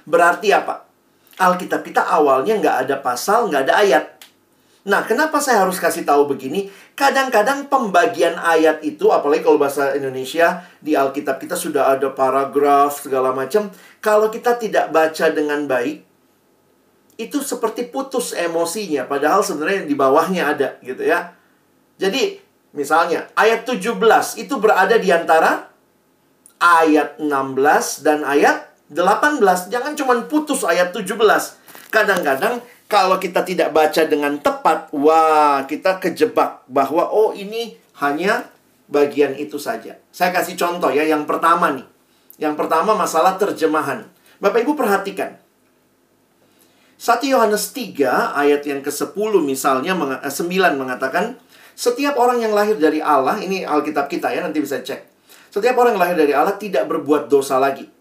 Berarti apa? Alkitab kita awalnya nggak ada pasal, nggak ada ayat. Nah, kenapa saya harus kasih tahu begini? Kadang-kadang pembagian ayat itu, apalagi kalau bahasa Indonesia, di Alkitab kita sudah ada paragraf, segala macam. Kalau kita tidak baca dengan baik, itu seperti putus emosinya. Padahal sebenarnya di bawahnya ada, gitu ya. Jadi, misalnya, ayat 17 itu berada di antara ayat 16 dan ayat 18. Jangan cuma putus ayat 17. Kadang-kadang kalau kita tidak baca dengan tepat, wah, kita kejebak bahwa oh ini hanya bagian itu saja. Saya kasih contoh ya, yang pertama nih. Yang pertama masalah terjemahan. Bapak Ibu perhatikan. 1 Yohanes 3 ayat yang ke-10 misalnya 9 eh, mengatakan setiap orang yang lahir dari Allah, ini Alkitab kita ya, nanti bisa cek. Setiap orang yang lahir dari Allah tidak berbuat dosa lagi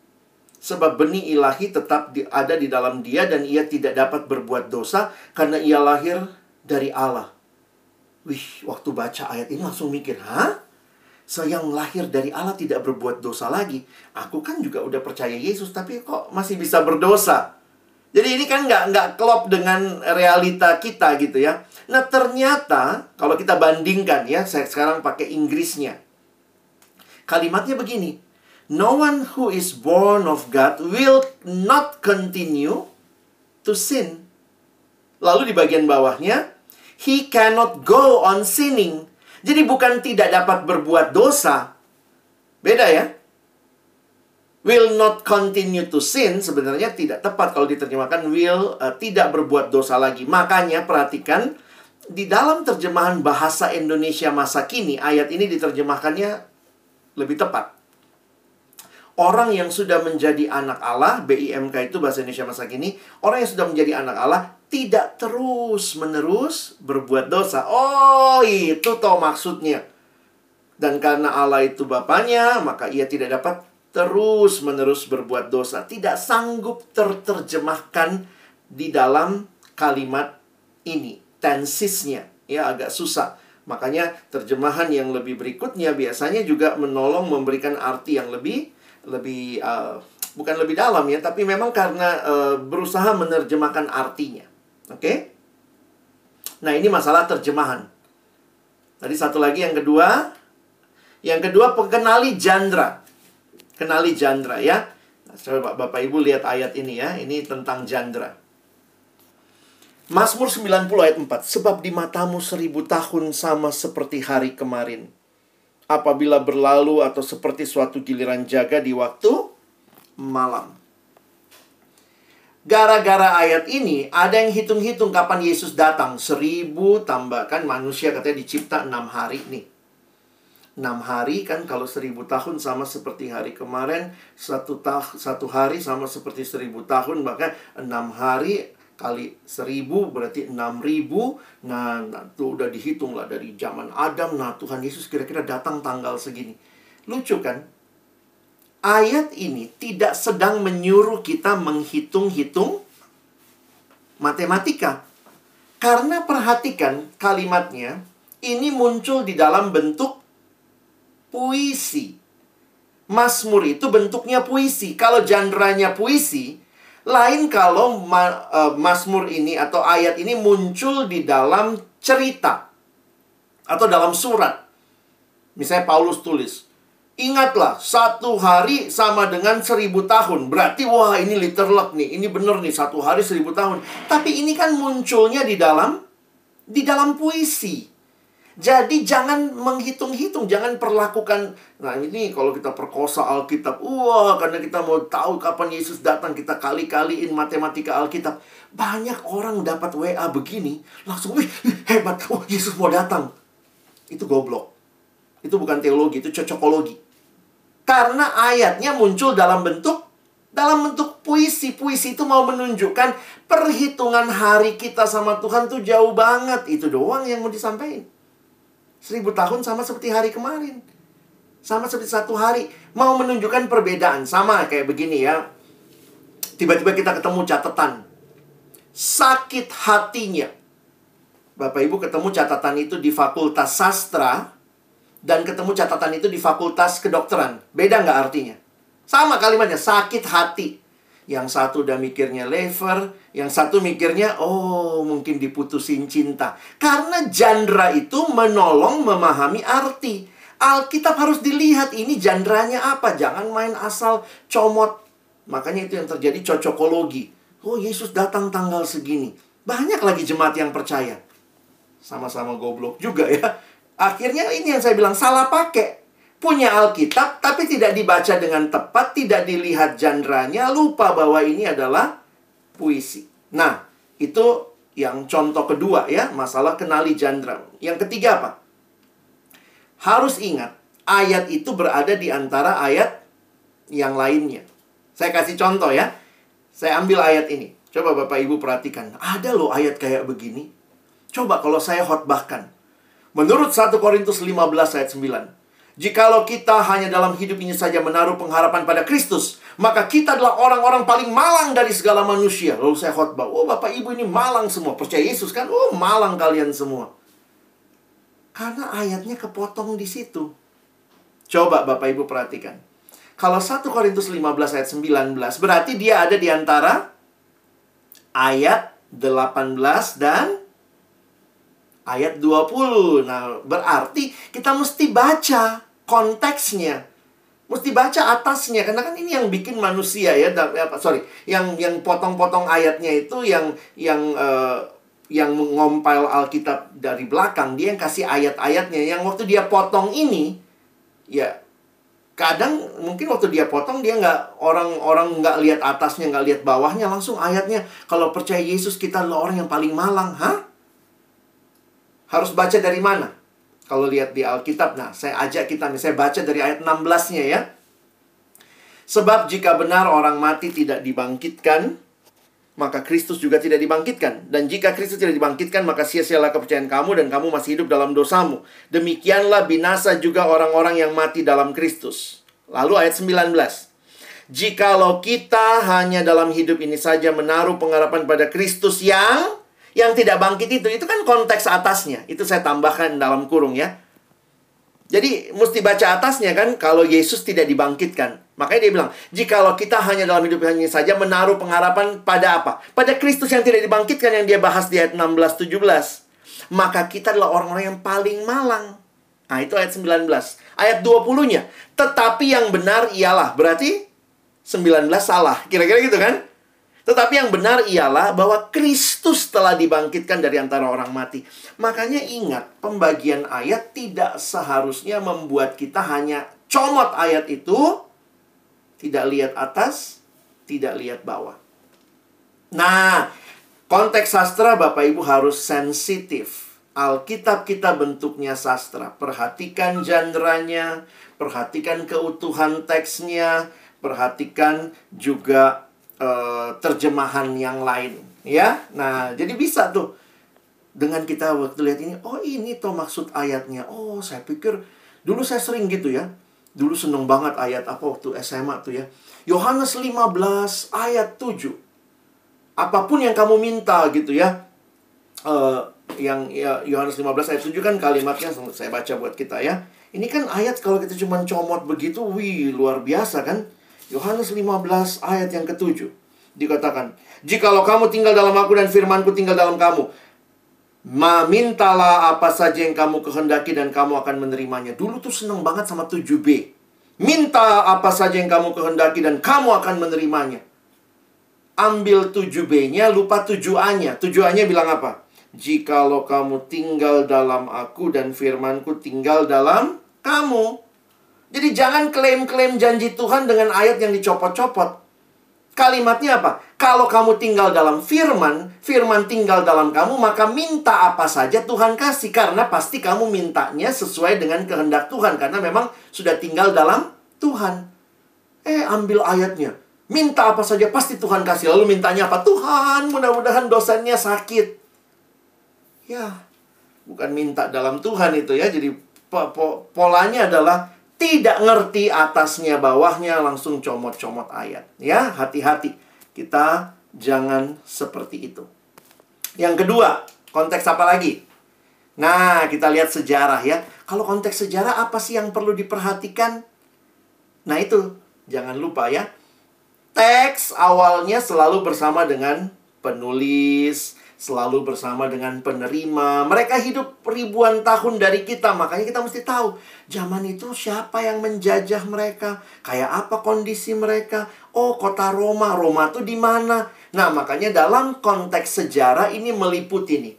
sebab benih ilahi tetap ada di dalam dia dan ia tidak dapat berbuat dosa karena ia lahir dari Allah. Wih, waktu baca ayat ini langsung mikir, hah? Saya yang lahir dari Allah tidak berbuat dosa lagi. Aku kan juga udah percaya Yesus, tapi kok masih bisa berdosa? Jadi ini kan nggak nggak klop dengan realita kita gitu ya. Nah ternyata kalau kita bandingkan ya, saya sekarang pakai Inggrisnya. Kalimatnya begini, No one who is born of God will not continue to sin. Lalu di bagian bawahnya, he cannot go on sinning. Jadi bukan tidak dapat berbuat dosa. Beda ya? Will not continue to sin sebenarnya tidak tepat kalau diterjemahkan will uh, tidak berbuat dosa lagi. Makanya perhatikan di dalam terjemahan bahasa Indonesia masa kini ayat ini diterjemahkannya lebih tepat orang yang sudah menjadi anak Allah, BIMK itu bahasa Indonesia masa kini, orang yang sudah menjadi anak Allah tidak terus-menerus berbuat dosa. Oh, itu toh maksudnya. Dan karena Allah itu bapaknya, maka ia tidak dapat terus-menerus berbuat dosa. Tidak sanggup terterjemahkan di dalam kalimat ini. Tensisnya, ya agak susah. Makanya terjemahan yang lebih berikutnya biasanya juga menolong memberikan arti yang lebih lebih uh, bukan lebih dalam ya, tapi memang karena uh, berusaha menerjemahkan artinya. Oke? Okay? Nah, ini masalah terjemahan. Tadi satu lagi yang kedua, yang kedua pengenali jandra. Kenali jandra ya. Nah, coba Bapak Ibu lihat ayat ini ya. Ini tentang jandra. Mazmur 90 ayat 4. Sebab di matamu seribu tahun sama seperti hari kemarin apabila berlalu atau seperti suatu giliran jaga di waktu malam. Gara-gara ayat ini, ada yang hitung-hitung kapan Yesus datang. Seribu tambahkan manusia katanya dicipta enam hari nih. Enam hari kan kalau seribu tahun sama seperti hari kemarin. Satu, tah satu hari sama seperti seribu tahun. Bahkan enam hari kali seribu berarti enam ribu nah, nah itu udah dihitung lah dari zaman Adam nah Tuhan Yesus kira-kira datang tanggal segini lucu kan ayat ini tidak sedang menyuruh kita menghitung-hitung matematika karena perhatikan kalimatnya ini muncul di dalam bentuk puisi Mazmur itu bentuknya puisi. Kalau jandranya puisi, lain kalau ma uh, Mazmur ini atau ayat ini muncul di dalam cerita atau dalam surat. Misalnya Paulus tulis, Ingatlah, satu hari sama dengan seribu tahun. Berarti, wah ini literal nih. Ini bener nih, satu hari seribu tahun. Tapi ini kan munculnya di dalam, di dalam puisi. Jadi jangan menghitung-hitung, jangan perlakukan Nah ini kalau kita perkosa Alkitab Wah karena kita mau tahu kapan Yesus datang Kita kali-kaliin matematika Alkitab Banyak orang dapat WA begini Langsung, wih hebat Oh Yesus mau datang Itu goblok Itu bukan teologi, itu cocokologi Karena ayatnya muncul dalam bentuk dalam bentuk puisi. Puisi itu mau menunjukkan perhitungan hari kita sama Tuhan tuh jauh banget. Itu doang yang mau disampaikan. Seribu tahun sama seperti hari kemarin. Sama seperti satu hari. Mau menunjukkan perbedaan. Sama kayak begini ya. Tiba-tiba kita ketemu catatan. Sakit hatinya. Bapak Ibu ketemu catatan itu di Fakultas Sastra. Dan ketemu catatan itu di Fakultas Kedokteran. Beda nggak artinya? Sama kalimatnya, sakit hati. Yang satu udah mikirnya lever, yang satu mikirnya, oh mungkin diputusin cinta. Karena jandra itu menolong memahami arti. Alkitab harus dilihat ini jandranya apa. Jangan main asal comot. Makanya itu yang terjadi cocokologi. Oh Yesus datang tanggal segini. Banyak lagi jemaat yang percaya. Sama-sama goblok juga ya. Akhirnya ini yang saya bilang salah pakai punya Alkitab tapi tidak dibaca dengan tepat, tidak dilihat jandranya, lupa bahwa ini adalah puisi. Nah, itu yang contoh kedua ya, masalah kenali jandra. Yang ketiga apa? Harus ingat, ayat itu berada di antara ayat yang lainnya. Saya kasih contoh ya. Saya ambil ayat ini. Coba Bapak Ibu perhatikan. Ada loh ayat kayak begini. Coba kalau saya khotbahkan. Menurut 1 Korintus 15 ayat 9. Jikalau kita hanya dalam hidup ini saja menaruh pengharapan pada Kristus, maka kita adalah orang-orang paling malang dari segala manusia. Lalu saya khotbah, oh Bapak Ibu ini malang semua. Percaya Yesus kan? Oh malang kalian semua. Karena ayatnya kepotong di situ. Coba Bapak Ibu perhatikan. Kalau 1 Korintus 15 ayat 19, berarti dia ada di antara ayat 18 dan ayat 20. Nah, berarti kita mesti baca konteksnya. Mesti baca atasnya karena kan ini yang bikin manusia ya, apa sorry, yang yang potong-potong ayatnya itu yang yang uh, yang mengompil Alkitab dari belakang dia yang kasih ayat-ayatnya yang waktu dia potong ini ya kadang mungkin waktu dia potong dia nggak orang-orang nggak lihat atasnya nggak lihat bawahnya langsung ayatnya kalau percaya Yesus kita adalah orang yang paling malang hah harus baca dari mana? Kalau lihat di Alkitab, nah saya ajak kita saya baca dari ayat 16-nya ya. Sebab jika benar orang mati tidak dibangkitkan, maka Kristus juga tidak dibangkitkan. Dan jika Kristus tidak dibangkitkan, maka sia-sialah kepercayaan kamu dan kamu masih hidup dalam dosamu. Demikianlah binasa juga orang-orang yang mati dalam Kristus. Lalu ayat 19. Jikalau kita hanya dalam hidup ini saja menaruh pengharapan pada Kristus yang yang tidak bangkit itu, itu kan konteks atasnya. Itu saya tambahkan dalam kurung ya. Jadi mesti baca atasnya kan kalau Yesus tidak dibangkitkan. Makanya dia bilang, jikalau kita hanya dalam hidup ini saja menaruh pengharapan pada apa? Pada Kristus yang tidak dibangkitkan yang dia bahas di ayat 16 17. Maka kita adalah orang-orang yang paling malang. Nah, itu ayat 19. Ayat 20-nya, tetapi yang benar ialah. Berarti 19 salah. Kira-kira gitu kan? Tetapi yang benar ialah bahwa Kristus telah dibangkitkan dari antara orang mati. Makanya ingat, pembagian ayat tidak seharusnya membuat kita hanya comot ayat itu, tidak lihat atas, tidak lihat bawah. Nah, konteks sastra Bapak Ibu harus sensitif. Alkitab kita bentuknya sastra. Perhatikan jandranya, perhatikan keutuhan teksnya, perhatikan juga uh, terjemahan yang lain ya? Nah jadi bisa tuh. Dengan kita waktu lihat ini oh ini tuh maksud ayatnya. Oh saya pikir dulu saya sering gitu ya. Dulu seneng banget ayat apa waktu SMA tuh ya. Yohanes 15 ayat 7 apa pun yang kamu minta gitu ya. Uh, yang ya, Yohanes 15 ayat 7 kan kalimatnya saya baca buat kita ya. Ini kan ayat kalau kita cuma comot begitu wih luar biasa kan Yohanes 15 ayat yang ketujuh dikatakan, "Jikalau kamu tinggal dalam aku dan firmanku tinggal dalam kamu, ma mintalah apa saja yang kamu kehendaki dan kamu akan menerimanya." Dulu tuh seneng banget sama 7B. Minta apa saja yang kamu kehendaki dan kamu akan menerimanya. Ambil 7B-nya, lupa 7A-nya. 7A-nya bilang apa? Jikalau kamu tinggal dalam aku dan firmanku tinggal dalam kamu. Jadi jangan klaim-klaim janji Tuhan dengan ayat yang dicopot-copot. Kalimatnya apa? Kalau kamu tinggal dalam firman, firman tinggal dalam kamu, maka minta apa saja Tuhan kasih. Karena pasti kamu mintanya sesuai dengan kehendak Tuhan. Karena memang sudah tinggal dalam Tuhan. Eh, ambil ayatnya. Minta apa saja pasti Tuhan kasih. Lalu mintanya apa? Tuhan, mudah-mudahan dosennya sakit. Ya, bukan minta dalam Tuhan itu ya. Jadi po po polanya adalah tidak ngerti atasnya bawahnya langsung comot-comot ayat. Ya, hati-hati. Kita jangan seperti itu. Yang kedua, konteks apa lagi? Nah, kita lihat sejarah ya. Kalau konteks sejarah apa sih yang perlu diperhatikan? Nah, itu jangan lupa ya. Teks awalnya selalu bersama dengan penulis, selalu bersama dengan penerima. Mereka hidup ribuan tahun dari kita, makanya kita mesti tahu zaman itu siapa yang menjajah mereka, kayak apa kondisi mereka. Oh, kota Roma, Roma tuh di mana? Nah, makanya dalam konteks sejarah ini meliputi nih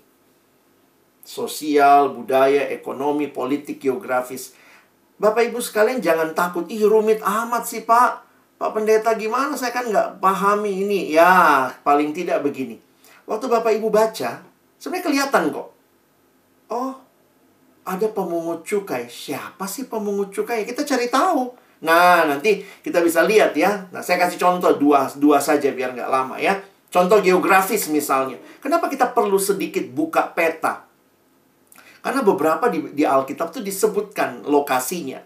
sosial, budaya, ekonomi, politik, geografis. Bapak Ibu sekalian jangan takut, ih rumit amat sih Pak. Pak Pendeta gimana? Saya kan nggak pahami ini. Ya, paling tidak begini. Waktu Bapak Ibu baca, sebenarnya kelihatan kok. Oh, ada pemungut cukai. Siapa sih pemungut cukai? Kita cari tahu. Nah, nanti kita bisa lihat ya. Nah, saya kasih contoh dua, dua saja biar nggak lama ya. Contoh geografis misalnya. Kenapa kita perlu sedikit buka peta? Karena beberapa di, di Alkitab tuh disebutkan lokasinya.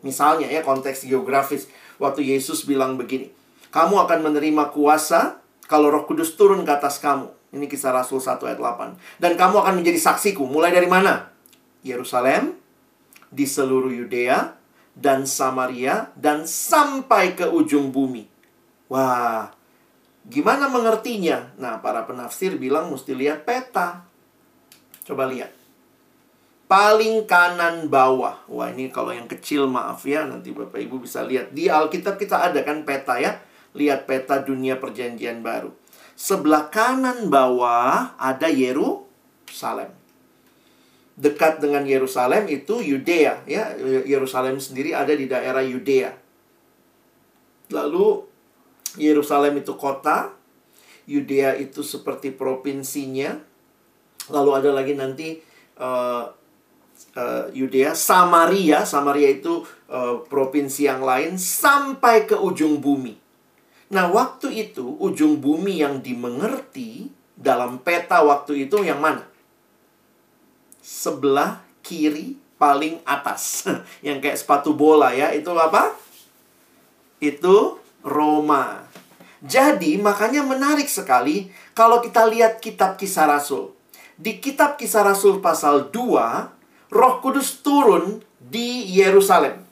Misalnya ya konteks geografis waktu Yesus bilang begini, "Kamu akan menerima kuasa kalau Roh Kudus turun ke atas kamu." Ini kisah Rasul 1 ayat 8. Dan kamu akan menjadi saksiku mulai dari mana? Yerusalem, di seluruh Yudea dan Samaria dan sampai ke ujung bumi. Wah, gimana mengertinya? Nah, para penafsir bilang mesti lihat peta. Coba lihat paling kanan bawah. Wah, ini kalau yang kecil maaf ya, nanti Bapak Ibu bisa lihat. Di Alkitab kita ada kan peta ya. Lihat peta dunia perjanjian baru. Sebelah kanan bawah ada Yerusalem. Dekat dengan Yerusalem itu Yudea ya. Yerusalem sendiri ada di daerah Yudea. Lalu Yerusalem itu kota, Yudea itu seperti provinsinya. Lalu ada lagi nanti uh, Yudea, Samaria, Samaria itu uh, provinsi yang lain sampai ke ujung bumi. Nah, waktu itu ujung bumi yang dimengerti dalam peta waktu itu yang mana? Sebelah kiri paling atas. yang kayak sepatu bola ya, itu apa? Itu Roma. Jadi, makanya menarik sekali kalau kita lihat kitab Kisah Rasul. Di kitab Kisah Rasul pasal 2 Roh Kudus turun di Yerusalem.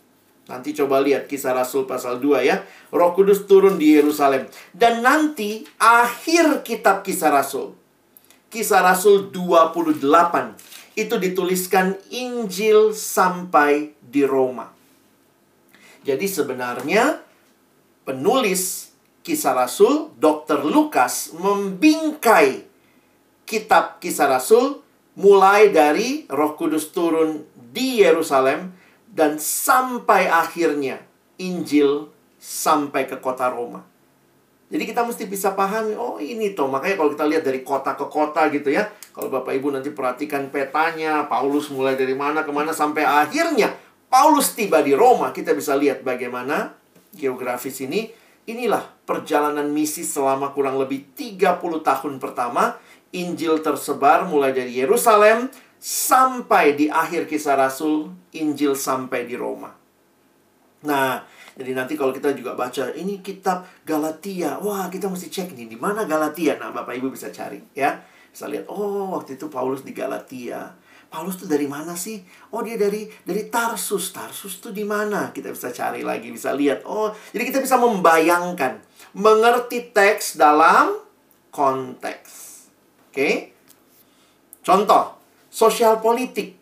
Nanti coba lihat kisah Rasul pasal 2 ya. Roh Kudus turun di Yerusalem. Dan nanti akhir kitab kisah Rasul. Kisah Rasul 28. Itu dituliskan Injil sampai di Roma. Jadi sebenarnya penulis kisah Rasul, Dr. Lukas, membingkai kitab kisah Rasul mulai dari Roh Kudus turun di Yerusalem dan sampai akhirnya Injil sampai ke kota Roma. Jadi kita mesti bisa pahami, oh ini toh. Makanya kalau kita lihat dari kota ke kota gitu ya. Kalau Bapak Ibu nanti perhatikan petanya, Paulus mulai dari mana ke mana sampai akhirnya Paulus tiba di Roma. Kita bisa lihat bagaimana geografis ini. Inilah perjalanan misi selama kurang lebih 30 tahun pertama Injil tersebar mulai dari Yerusalem sampai di akhir kisah Rasul, Injil sampai di Roma. Nah, jadi nanti kalau kita juga baca ini kitab Galatia, wah kita mesti cek nih di mana Galatia. Nah, Bapak Ibu bisa cari ya. Bisa lihat, oh waktu itu Paulus di Galatia. Paulus tuh dari mana sih? Oh dia dari dari Tarsus. Tarsus tuh di mana? Kita bisa cari lagi, bisa lihat. Oh, jadi kita bisa membayangkan, mengerti teks dalam konteks. Oke. Contoh, sosial politik.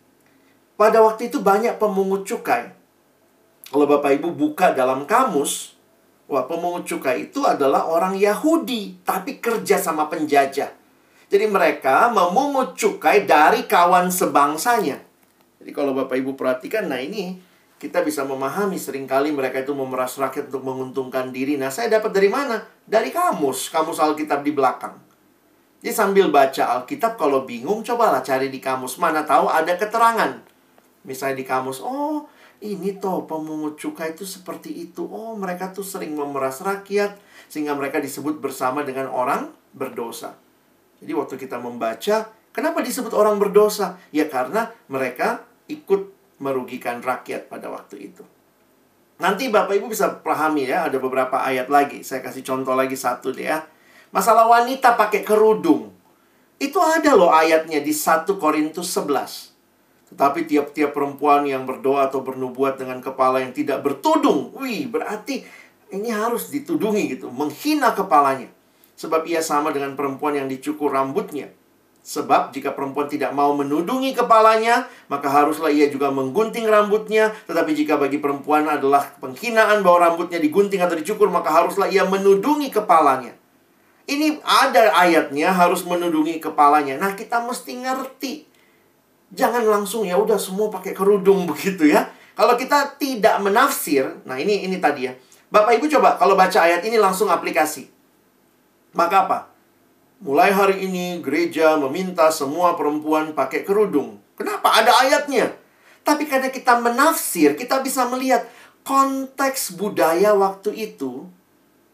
Pada waktu itu banyak pemungut cukai. Kalau Bapak Ibu buka dalam kamus, wah pemungut cukai itu adalah orang Yahudi, tapi kerja sama penjajah. Jadi mereka memungut cukai dari kawan sebangsanya. Jadi kalau Bapak Ibu perhatikan, nah ini kita bisa memahami sering kali mereka itu memeras rakyat untuk menguntungkan diri. Nah, saya dapat dari mana? Dari kamus, kamus Alkitab di belakang. Jadi sambil baca Alkitab kalau bingung cobalah cari di kamus. Mana tahu ada keterangan. Misalnya di kamus, oh ini toh pemungut cukai itu seperti itu. Oh mereka tuh sering memeras rakyat sehingga mereka disebut bersama dengan orang berdosa. Jadi waktu kita membaca, kenapa disebut orang berdosa? Ya karena mereka ikut merugikan rakyat pada waktu itu. Nanti Bapak Ibu bisa pahami ya, ada beberapa ayat lagi. Saya kasih contoh lagi satu deh ya. Masalah wanita pakai kerudung. Itu ada loh ayatnya di 1 Korintus 11. Tetapi tiap-tiap perempuan yang berdoa atau bernubuat dengan kepala yang tidak bertudung, wih, berarti ini harus ditudungi gitu, menghina kepalanya. Sebab ia sama dengan perempuan yang dicukur rambutnya. Sebab jika perempuan tidak mau menudungi kepalanya, maka haruslah ia juga menggunting rambutnya. Tetapi jika bagi perempuan adalah penghinaan bahwa rambutnya digunting atau dicukur, maka haruslah ia menudungi kepalanya. Ini ada ayatnya harus menudungi kepalanya. Nah, kita mesti ngerti. Jangan langsung ya udah semua pakai kerudung begitu ya. Kalau kita tidak menafsir, nah ini ini tadi ya. Bapak Ibu coba kalau baca ayat ini langsung aplikasi. Maka apa? Mulai hari ini gereja meminta semua perempuan pakai kerudung. Kenapa? Ada ayatnya. Tapi karena kita menafsir, kita bisa melihat konteks budaya waktu itu,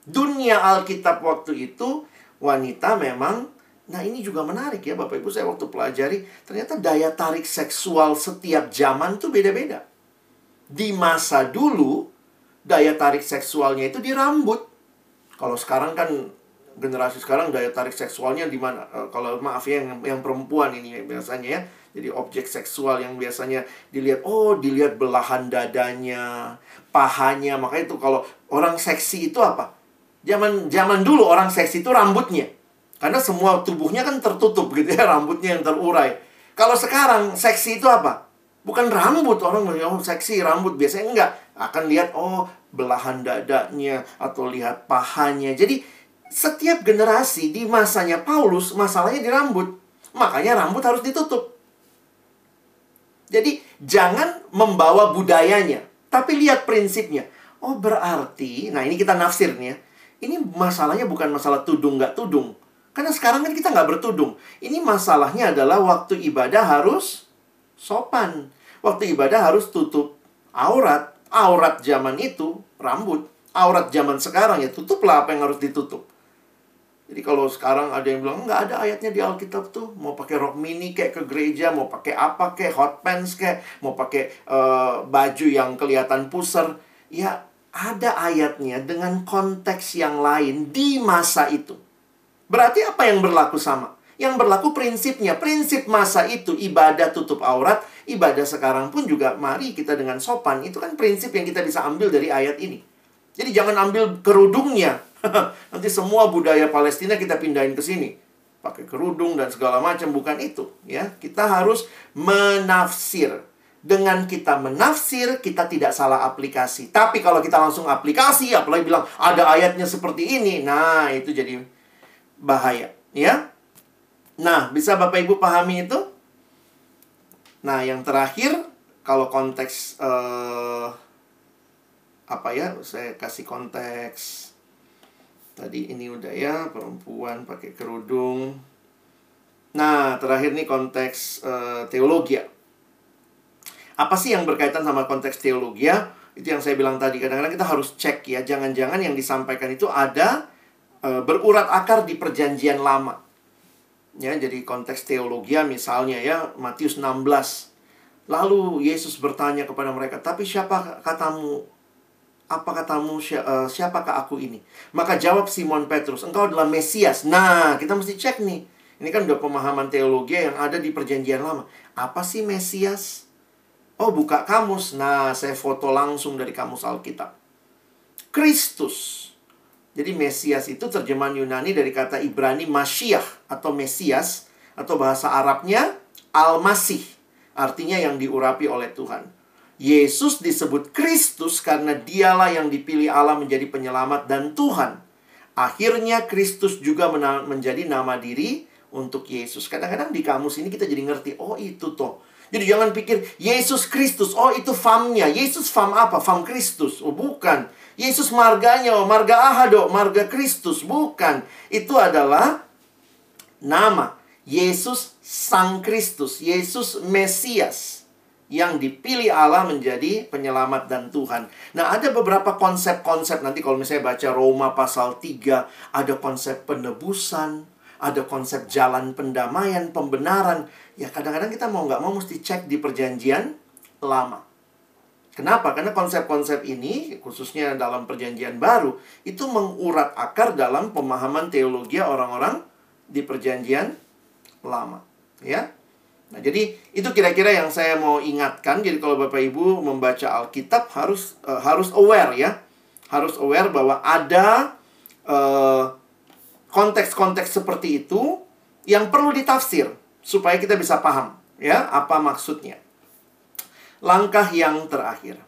dunia Alkitab waktu itu, wanita memang Nah ini juga menarik ya Bapak Ibu saya waktu pelajari Ternyata daya tarik seksual setiap zaman tuh beda-beda Di masa dulu Daya tarik seksualnya itu di rambut Kalau sekarang kan generasi sekarang daya tarik seksualnya di mana? Uh, kalau maaf ya yang, yang perempuan ini biasanya ya. Jadi objek seksual yang biasanya dilihat, oh dilihat belahan dadanya, pahanya. Makanya itu kalau orang seksi itu apa? Zaman zaman dulu orang seksi itu rambutnya. Karena semua tubuhnya kan tertutup gitu ya, rambutnya yang terurai. Kalau sekarang seksi itu apa? Bukan rambut orang bilang oh seksi rambut biasanya enggak akan lihat oh belahan dadanya atau lihat pahanya. Jadi setiap generasi di masanya Paulus masalahnya di rambut. Makanya rambut harus ditutup. Jadi jangan membawa budayanya, tapi lihat prinsipnya. Oh berarti, nah ini kita nafsir nih. Ini masalahnya bukan masalah tudung nggak tudung. Karena sekarang kan kita nggak bertudung. Ini masalahnya adalah waktu ibadah harus sopan. Waktu ibadah harus tutup aurat. Aurat zaman itu rambut. Aurat zaman sekarang ya tutuplah apa yang harus ditutup. Jadi kalau sekarang ada yang bilang nggak ada ayatnya di Alkitab tuh, mau pakai rok mini kayak ke gereja, mau pakai apa kayak hot pants kayak, mau pakai uh, baju yang kelihatan pusar, ya ada ayatnya dengan konteks yang lain di masa itu. Berarti apa yang berlaku sama? Yang berlaku prinsipnya, prinsip masa itu ibadah tutup aurat, ibadah sekarang pun juga mari kita dengan sopan. Itu kan prinsip yang kita bisa ambil dari ayat ini. Jadi jangan ambil kerudungnya, Nanti semua budaya Palestina kita pindahin ke sini. Pakai kerudung dan segala macam bukan itu, ya. Kita harus menafsir. Dengan kita menafsir, kita tidak salah aplikasi. Tapi kalau kita langsung aplikasi, apalagi bilang ada ayatnya seperti ini, nah itu jadi bahaya, ya. Nah, bisa Bapak Ibu pahami itu? Nah, yang terakhir, kalau konteks uh, apa ya? Saya kasih konteks Tadi ini udah ya, perempuan pakai kerudung. Nah, terakhir nih konteks uh, teologi ya. Apa sih yang berkaitan sama konteks teologi ya? Itu yang saya bilang tadi. Kadang-kadang kita harus cek ya. Jangan-jangan yang disampaikan itu ada uh, berurat akar di perjanjian lama. Ya, jadi konteks teologi ya, misalnya ya, Matius 16. Lalu Yesus bertanya kepada mereka, "Tapi siapa katamu apa katamu uh, siapakah aku ini? Maka jawab Simon Petrus, engkau adalah Mesias. Nah, kita mesti cek nih. Ini kan udah pemahaman teologi yang ada di perjanjian lama. Apa sih Mesias? Oh, buka kamus. Nah, saya foto langsung dari kamus Alkitab. Kristus. Jadi Mesias itu terjemahan Yunani dari kata Ibrani Masyiah atau Mesias atau bahasa Arabnya Al-Masih. Artinya yang diurapi oleh Tuhan. Yesus disebut Kristus karena dialah yang dipilih Allah menjadi penyelamat dan Tuhan. Akhirnya Kristus juga menjadi nama diri untuk Yesus. Kadang-kadang di kamus ini kita jadi ngerti, oh itu toh. Jadi jangan pikir Yesus Kristus, oh itu famnya. Yesus fam apa? Fam Kristus. Oh bukan. Yesus marganya, oh marga Ahado, marga Kristus. Bukan. Itu adalah nama. Yesus Sang Kristus, Yesus Mesias yang dipilih Allah menjadi penyelamat dan Tuhan. Nah, ada beberapa konsep-konsep nanti kalau misalnya baca Roma pasal 3, ada konsep penebusan, ada konsep jalan pendamaian, pembenaran. Ya kadang-kadang kita mau nggak mau mesti cek di perjanjian lama. Kenapa? Karena konsep-konsep ini, khususnya dalam perjanjian baru, itu mengurat akar dalam pemahaman teologi orang-orang di perjanjian lama. Ya, Nah, jadi itu kira-kira yang saya mau ingatkan. Jadi kalau Bapak Ibu membaca Alkitab harus uh, harus aware ya. Harus aware bahwa ada uh, konteks-konteks seperti itu yang perlu ditafsir supaya kita bisa paham ya apa maksudnya. Langkah yang terakhir.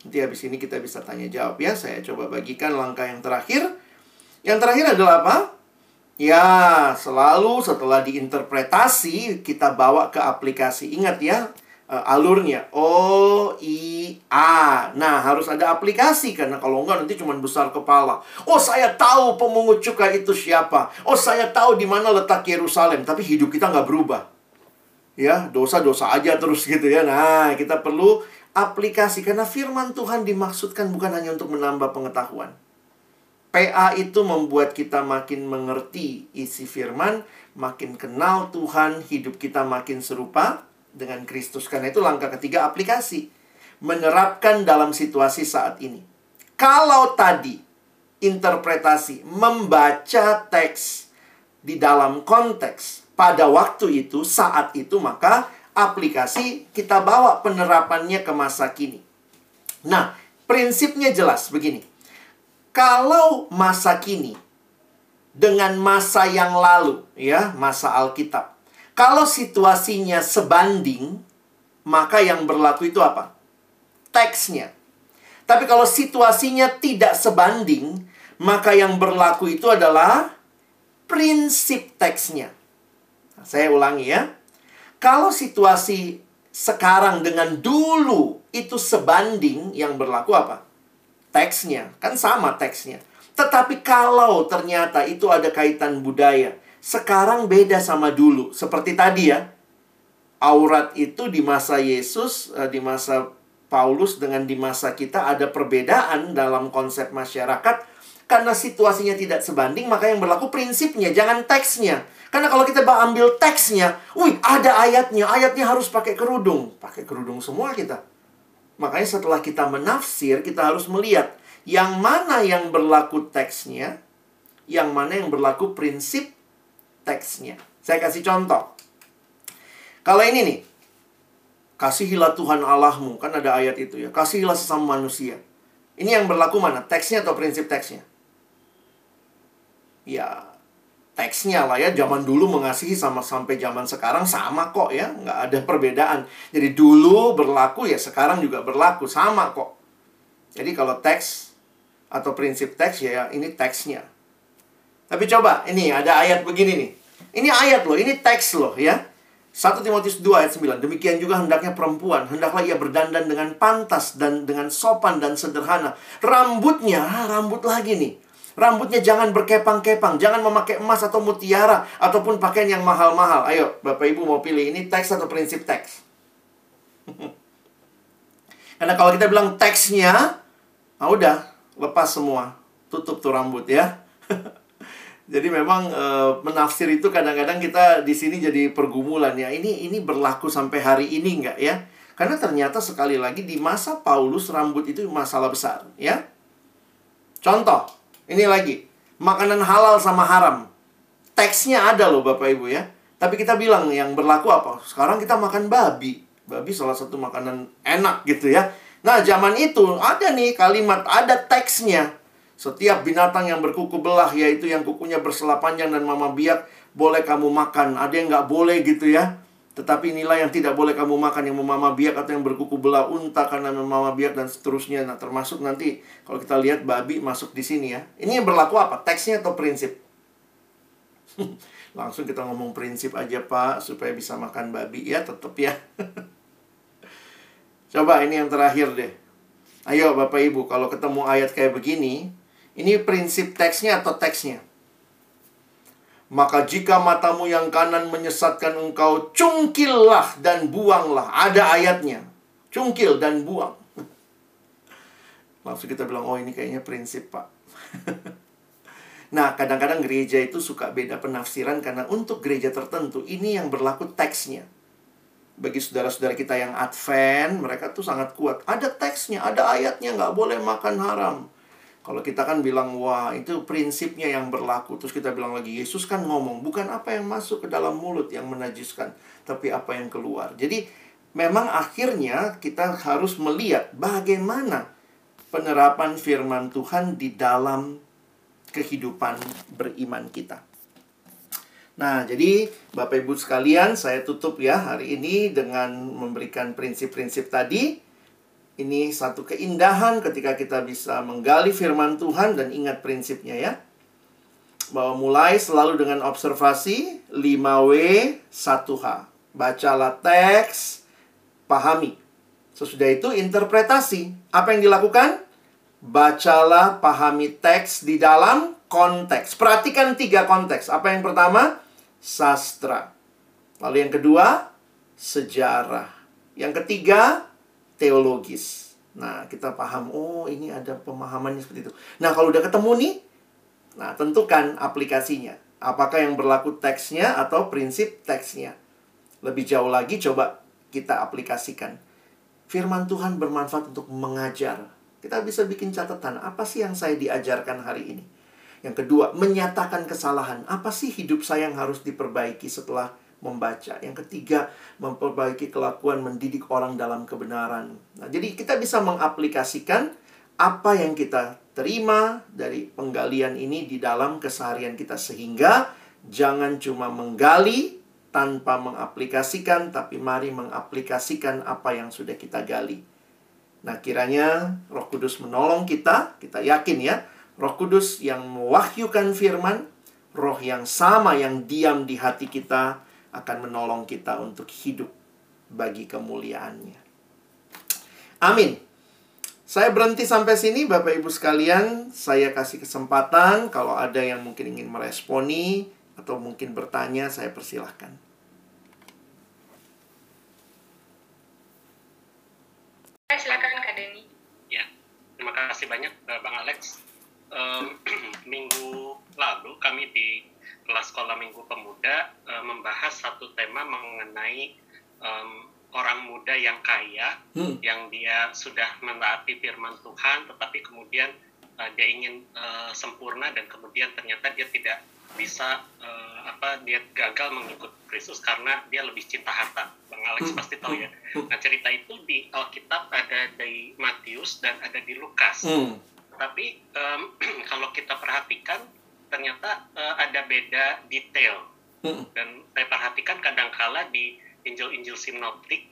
Nanti habis ini kita bisa tanya jawab ya. Saya coba bagikan langkah yang terakhir. Yang terakhir adalah apa? Ya, selalu setelah diinterpretasi kita bawa ke aplikasi. Ingat ya, uh, alurnya O I A. Nah, harus ada aplikasi karena kalau enggak nanti cuma besar kepala. Oh, saya tahu pemungut cukai itu siapa. Oh, saya tahu di mana letak Yerusalem, tapi hidup kita nggak berubah. Ya, dosa-dosa aja terus gitu ya. Nah, kita perlu aplikasi karena firman Tuhan dimaksudkan bukan hanya untuk menambah pengetahuan. PA itu membuat kita makin mengerti isi firman, makin kenal Tuhan, hidup kita makin serupa dengan Kristus. Karena itu langkah ketiga aplikasi. Menerapkan dalam situasi saat ini. Kalau tadi interpretasi membaca teks di dalam konteks pada waktu itu, saat itu, maka aplikasi kita bawa penerapannya ke masa kini. Nah, prinsipnya jelas begini. Kalau masa kini dengan masa yang lalu, ya, masa Alkitab, kalau situasinya sebanding, maka yang berlaku itu apa? Teksnya. Tapi kalau situasinya tidak sebanding, maka yang berlaku itu adalah prinsip teksnya. Nah, saya ulangi ya. Kalau situasi sekarang dengan dulu itu sebanding, yang berlaku apa? Teksnya. Kan sama teksnya. Tetapi kalau ternyata itu ada kaitan budaya, sekarang beda sama dulu. Seperti tadi ya. Aurat itu di masa Yesus, eh, di masa Paulus dengan di masa kita ada perbedaan dalam konsep masyarakat. Karena situasinya tidak sebanding, maka yang berlaku prinsipnya, jangan teksnya. Karena kalau kita ambil teksnya, wih ada ayatnya, ayatnya harus pakai kerudung. Pakai kerudung semua kita. Makanya setelah kita menafsir, kita harus melihat yang mana yang berlaku teksnya, yang mana yang berlaku prinsip teksnya. Saya kasih contoh. Kalau ini nih, kasihilah Tuhan Allahmu, kan ada ayat itu ya. Kasihilah sesama manusia. Ini yang berlaku mana? Teksnya atau prinsip teksnya? Ya, teksnya lah ya. Zaman dulu mengasihi sama sampai zaman sekarang sama kok ya. Nggak ada perbedaan. Jadi dulu berlaku ya sekarang juga berlaku. Sama kok. Jadi kalau teks atau prinsip teks ya ini teksnya. Tapi coba, ini ada ayat begini nih. Ini ayat loh, ini teks loh ya. 1 Timotius 2 ayat 9. Demikian juga hendaknya perempuan. Hendaklah ia berdandan dengan pantas dan dengan sopan dan sederhana. Rambutnya, ah, rambut lagi nih. Rambutnya jangan berkepang-kepang. Jangan memakai emas atau mutiara. Ataupun pakaian yang mahal-mahal. Ayo, Bapak Ibu mau pilih ini teks atau prinsip teks? Karena kalau kita bilang teksnya, ah udah, lepas semua. Tutup tuh rambut ya. Jadi memang e, menafsir itu kadang-kadang kita di sini jadi pergumulan ya. Ini ini berlaku sampai hari ini enggak ya? Karena ternyata sekali lagi di masa Paulus rambut itu masalah besar ya. Contoh, ini lagi makanan halal sama haram. Teksnya ada loh Bapak Ibu ya. Tapi kita bilang yang berlaku apa? Sekarang kita makan babi. Babi salah satu makanan enak gitu ya. Nah, zaman itu ada nih kalimat, ada teksnya. Setiap binatang yang berkuku belah, yaitu yang kukunya bersela panjang dan mama biak, boleh kamu makan. Ada yang nggak boleh gitu ya. Tetapi inilah yang tidak boleh kamu makan, yang memama biak atau yang berkuku belah unta karena memama biak dan seterusnya. Nah, termasuk nanti kalau kita lihat babi masuk di sini ya. Ini yang berlaku apa? Teksnya atau prinsip? Langsung kita ngomong prinsip aja Pak supaya bisa makan babi ya tetap ya. Coba ini yang terakhir deh. Ayo Bapak Ibu kalau ketemu ayat kayak begini, ini prinsip teksnya atau teksnya? Maka jika matamu yang kanan menyesatkan engkau, cungkillah dan buanglah. Ada ayatnya. Cungkil dan buang. Langsung kita bilang, oh ini kayaknya prinsip pak. nah, kadang-kadang gereja itu suka beda penafsiran karena untuk gereja tertentu, ini yang berlaku teksnya. Bagi saudara-saudara kita yang Advent, mereka tuh sangat kuat. Ada teksnya, ada ayatnya, nggak boleh makan haram. Kalau kita kan bilang, wah itu prinsipnya yang berlaku. Terus kita bilang lagi, Yesus kan ngomong, bukan apa yang masuk ke dalam mulut yang menajiskan, tapi apa yang keluar. Jadi memang akhirnya kita harus melihat bagaimana penerapan firman Tuhan di dalam kehidupan beriman kita. Nah, jadi Bapak Ibu sekalian, saya tutup ya hari ini dengan memberikan prinsip-prinsip tadi. Ini satu keindahan ketika kita bisa menggali firman Tuhan dan ingat prinsipnya ya. Bahwa mulai selalu dengan observasi 5W 1H. Bacalah teks, pahami. Sesudah itu interpretasi. Apa yang dilakukan? Bacalah, pahami teks di dalam konteks. Perhatikan tiga konteks. Apa yang pertama? Sastra. Lalu yang kedua, sejarah. Yang ketiga, teologis. Nah, kita paham, oh ini ada pemahamannya seperti itu. Nah, kalau udah ketemu nih, nah tentukan aplikasinya. Apakah yang berlaku teksnya atau prinsip teksnya. Lebih jauh lagi, coba kita aplikasikan. Firman Tuhan bermanfaat untuk mengajar. Kita bisa bikin catatan, apa sih yang saya diajarkan hari ini? Yang kedua, menyatakan kesalahan. Apa sih hidup saya yang harus diperbaiki setelah membaca. Yang ketiga, memperbaiki kelakuan mendidik orang dalam kebenaran. Nah, jadi kita bisa mengaplikasikan apa yang kita terima dari penggalian ini di dalam keseharian kita sehingga jangan cuma menggali tanpa mengaplikasikan tapi mari mengaplikasikan apa yang sudah kita gali. Nah, kiranya Roh Kudus menolong kita, kita yakin ya, Roh Kudus yang mewahyukan firman, roh yang sama yang diam di hati kita akan menolong kita untuk hidup bagi kemuliaannya. Amin. Saya berhenti sampai sini Bapak Ibu sekalian. Saya kasih kesempatan kalau ada yang mungkin ingin meresponi atau mungkin bertanya, saya persilahkan. Silakan Kak Denny. Ya, terima kasih banyak eh, Bang Alex. Um, minggu lalu kami di kelas sekolah minggu pemuda uh, membahas satu tema mengenai um, orang muda yang kaya hmm. yang dia sudah menaati firman Tuhan tetapi kemudian uh, dia ingin uh, sempurna dan kemudian ternyata dia tidak bisa uh, apa dia gagal mengikut Kristus karena dia lebih cinta harta. Bang Alex hmm. pasti tahu ya. Hmm. Nah, cerita itu di Alkitab ada di Matius dan ada di Lukas. Hmm. Tapi um, kalau kita perhatikan ternyata uh, ada beda detail hmm. dan saya perhatikan kadangkala di Injil-Injil sinoptik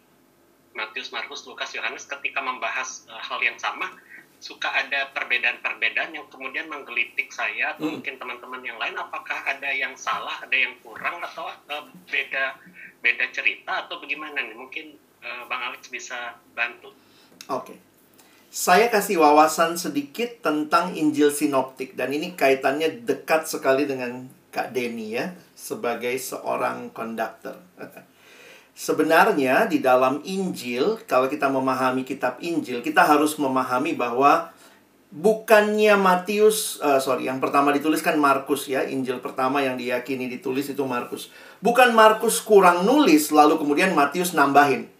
Matius, Markus, Lukas, Yohanes ketika membahas uh, hal yang sama suka ada perbedaan-perbedaan yang kemudian menggelitik saya atau hmm. mungkin teman-teman yang lain apakah ada yang salah, ada yang kurang atau uh, beda beda cerita atau bagaimana nih mungkin uh, Bang Alex bisa bantu. Oke. Okay saya kasih wawasan sedikit tentang Injil Sinoptik dan ini kaitannya dekat sekali dengan Kak Denny ya sebagai seorang konduktor. Sebenarnya di dalam Injil kalau kita memahami kitab Injil kita harus memahami bahwa bukannya Matius uh, sorry yang pertama dituliskan Markus ya Injil pertama yang diyakini ditulis itu Markus. Bukan Markus kurang nulis lalu kemudian Matius nambahin.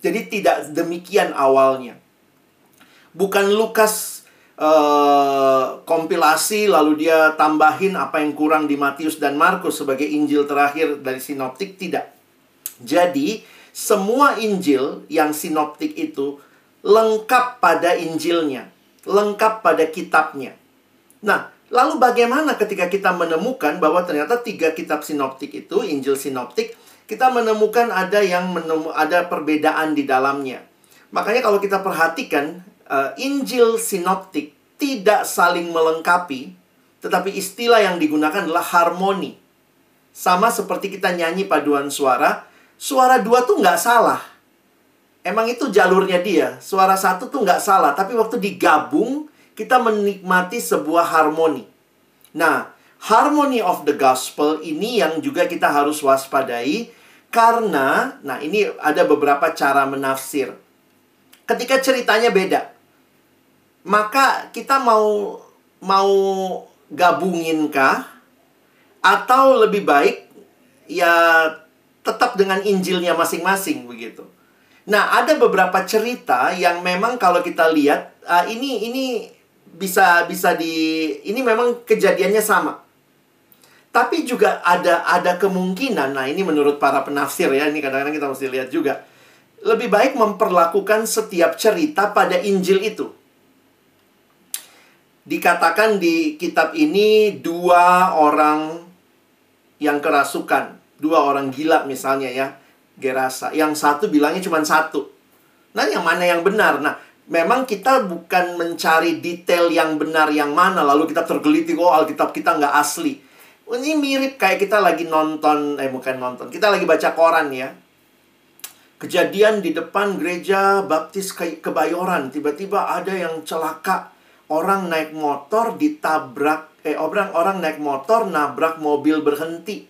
Jadi tidak demikian awalnya bukan Lukas uh, kompilasi lalu dia tambahin apa yang kurang di Matius dan Markus sebagai Injil terakhir dari sinoptik tidak. Jadi semua Injil yang sinoptik itu lengkap pada Injilnya, lengkap pada kitabnya. Nah, lalu bagaimana ketika kita menemukan bahwa ternyata tiga kitab sinoptik itu, Injil sinoptik, kita menemukan ada yang menemu, ada perbedaan di dalamnya. Makanya kalau kita perhatikan uh, Injil sinoptik tidak saling melengkapi, tetapi istilah yang digunakan adalah harmoni. Sama seperti kita nyanyi paduan suara, suara dua tuh nggak salah. Emang itu jalurnya dia. Suara satu tuh nggak salah, tapi waktu digabung, kita menikmati sebuah harmoni. Nah, harmony of the gospel ini yang juga kita harus waspadai karena, nah ini ada beberapa cara menafsir. Ketika ceritanya beda, maka kita mau mau gabunginkah atau lebih baik ya tetap dengan Injilnya masing-masing begitu. Nah, ada beberapa cerita yang memang kalau kita lihat uh, ini ini bisa bisa di ini memang kejadiannya sama. Tapi juga ada ada kemungkinan, nah ini menurut para penafsir ya, ini kadang-kadang kita mesti lihat juga. Lebih baik memperlakukan setiap cerita pada Injil itu dikatakan di kitab ini dua orang yang kerasukan, dua orang gila misalnya ya, Gerasa. Yang satu bilangnya cuma satu. Nah, yang mana yang benar? Nah, memang kita bukan mencari detail yang benar yang mana, lalu kita tergelitik, oh Alkitab kita nggak asli. Ini mirip kayak kita lagi nonton, eh bukan nonton, kita lagi baca koran ya. Kejadian di depan gereja baptis kebayoran, tiba-tiba ada yang celaka orang naik motor ditabrak eh orang orang naik motor nabrak mobil berhenti.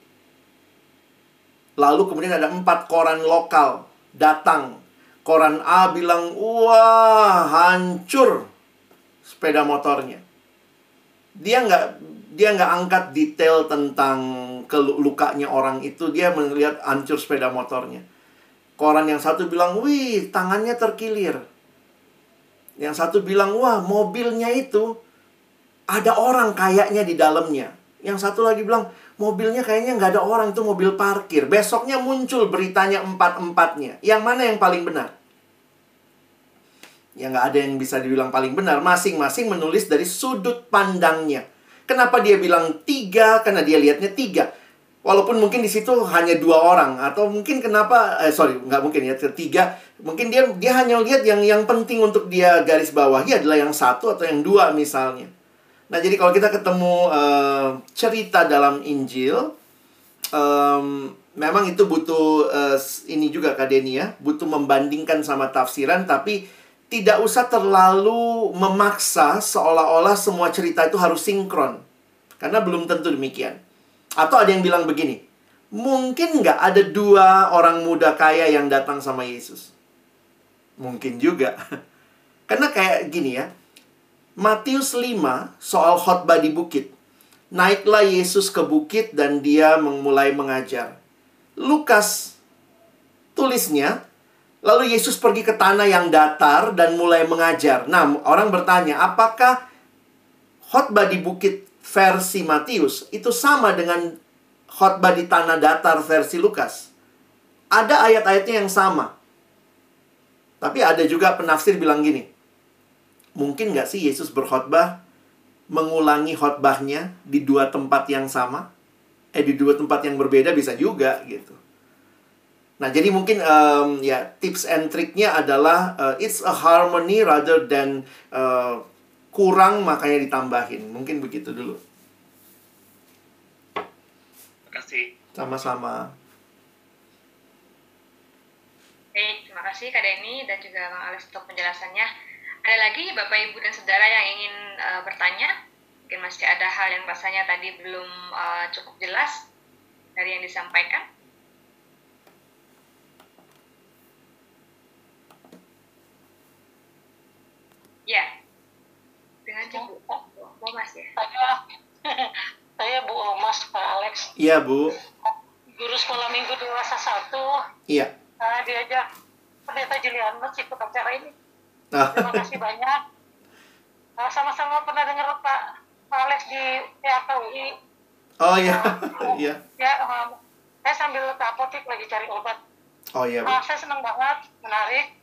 Lalu kemudian ada empat koran lokal datang. Koran A bilang, wah hancur sepeda motornya. Dia nggak dia nggak angkat detail tentang kelukanya orang itu. Dia melihat hancur sepeda motornya. Koran yang satu bilang, wih tangannya terkilir. Yang satu bilang, wah mobilnya itu ada orang kayaknya di dalamnya. Yang satu lagi bilang, mobilnya kayaknya nggak ada orang, itu mobil parkir. Besoknya muncul beritanya empat-empatnya. Yang mana yang paling benar? Ya nggak ada yang bisa dibilang paling benar. Masing-masing menulis dari sudut pandangnya. Kenapa dia bilang tiga? Karena dia lihatnya tiga. Walaupun mungkin di situ hanya dua orang atau mungkin kenapa eh sorry nggak mungkin ya ketiga mungkin dia dia hanya lihat yang yang penting untuk dia garis bawahi adalah yang satu atau yang dua misalnya. Nah jadi kalau kita ketemu uh, cerita dalam Injil, um, memang itu butuh uh, ini juga Kak Denny ya, butuh membandingkan sama tafsiran tapi tidak usah terlalu memaksa seolah-olah semua cerita itu harus sinkron karena belum tentu demikian. Atau ada yang bilang begini, mungkin nggak ada dua orang muda kaya yang datang sama Yesus? Mungkin juga. Karena kayak gini ya, Matius 5 soal khotbah di bukit. Naiklah Yesus ke bukit dan dia memulai mengajar. Lukas tulisnya, lalu Yesus pergi ke tanah yang datar dan mulai mengajar. Nah, orang bertanya, apakah khotbah di bukit versi Matius itu sama dengan khotbah di tanah datar versi Lukas. Ada ayat-ayatnya yang sama. Tapi ada juga penafsir bilang gini. Mungkin nggak sih Yesus berkhotbah mengulangi khotbahnya di dua tempat yang sama? Eh di dua tempat yang berbeda bisa juga gitu. Nah, jadi mungkin um, ya tips and triknya adalah uh, it's a harmony rather than uh, kurang makanya ditambahin. Mungkin begitu dulu. Terima kasih. Sama-sama. Baik, terima kasih Kak Denny dan juga Bang Alex untuk penjelasannya. Ada lagi Bapak Ibu dan Saudara yang ingin uh, bertanya? Mungkin masih ada hal yang rasanya tadi belum uh, cukup jelas dari yang disampaikan. Ya, dengan cukup. Bu Mas ya. Saya, saya Bu Omas, Pak Alex. Iya, Bu. Guru sekolah minggu dewasa satu. Iya. Nah, diajak pendeta Julianus ikut acara ini. Ah. Terima kasih banyak. Nah, sama-sama pernah dengar Pak, Pak Alex di PAKUI. Oh iya. Iya. Ya, um, saya sambil ke apotek lagi cari obat. Oh iya, Bu. Nah, saya senang banget, menarik.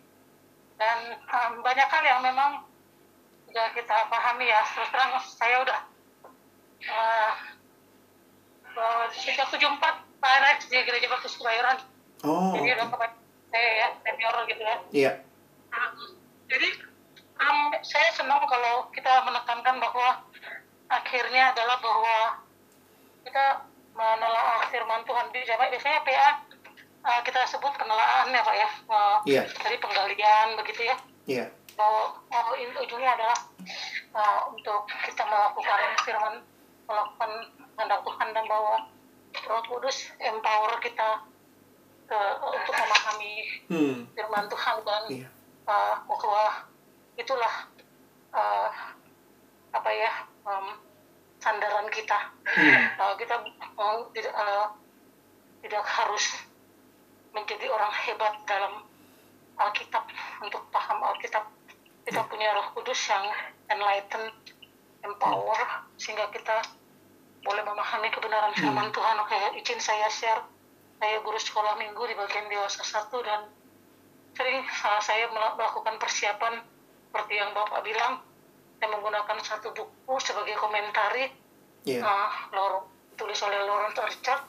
Dan um, banyak hal yang memang sudah kita pahami ya. Terus terang saya udah uh, uh, sejak 74 Pak Alex di Gereja Baptis Kebayoran. Oh. Jadi udah kepada saya ya, senior gitu ya. Iya. Nah, jadi um, saya senang kalau kita menekankan bahwa akhirnya adalah bahwa kita menelaah firman Tuhan di jamaah biasanya PA uh, kita sebut penelaan ya Pak ya uh, Iya. dari penggalian begitu ya Iya. Bahwa oh, ini ujungnya adalah uh, untuk kita melakukan firman melakukan kehendak Tuhan dan bahwa Roh Kudus empower kita ke, untuk memahami Hmm. firman Tuhan dan Iya. uh, bahwa itulah uh, apa ya um, sandaran kita Hmm. Uh, kita uh, tidak uh, tidak harus menjadi orang hebat dalam Alkitab untuk paham Alkitab kita punya Roh Kudus yang enlighten empower sehingga kita boleh memahami kebenaran firman Tuhan. Oke izin saya share. Saya guru sekolah minggu di bagian dewasa satu dan sering uh, saya mela- melakukan persiapan seperti yang Bapak bilang. Saya menggunakan satu buku sebagai komentari. Iya. uh, Lor- tulis oleh Lawrence Richard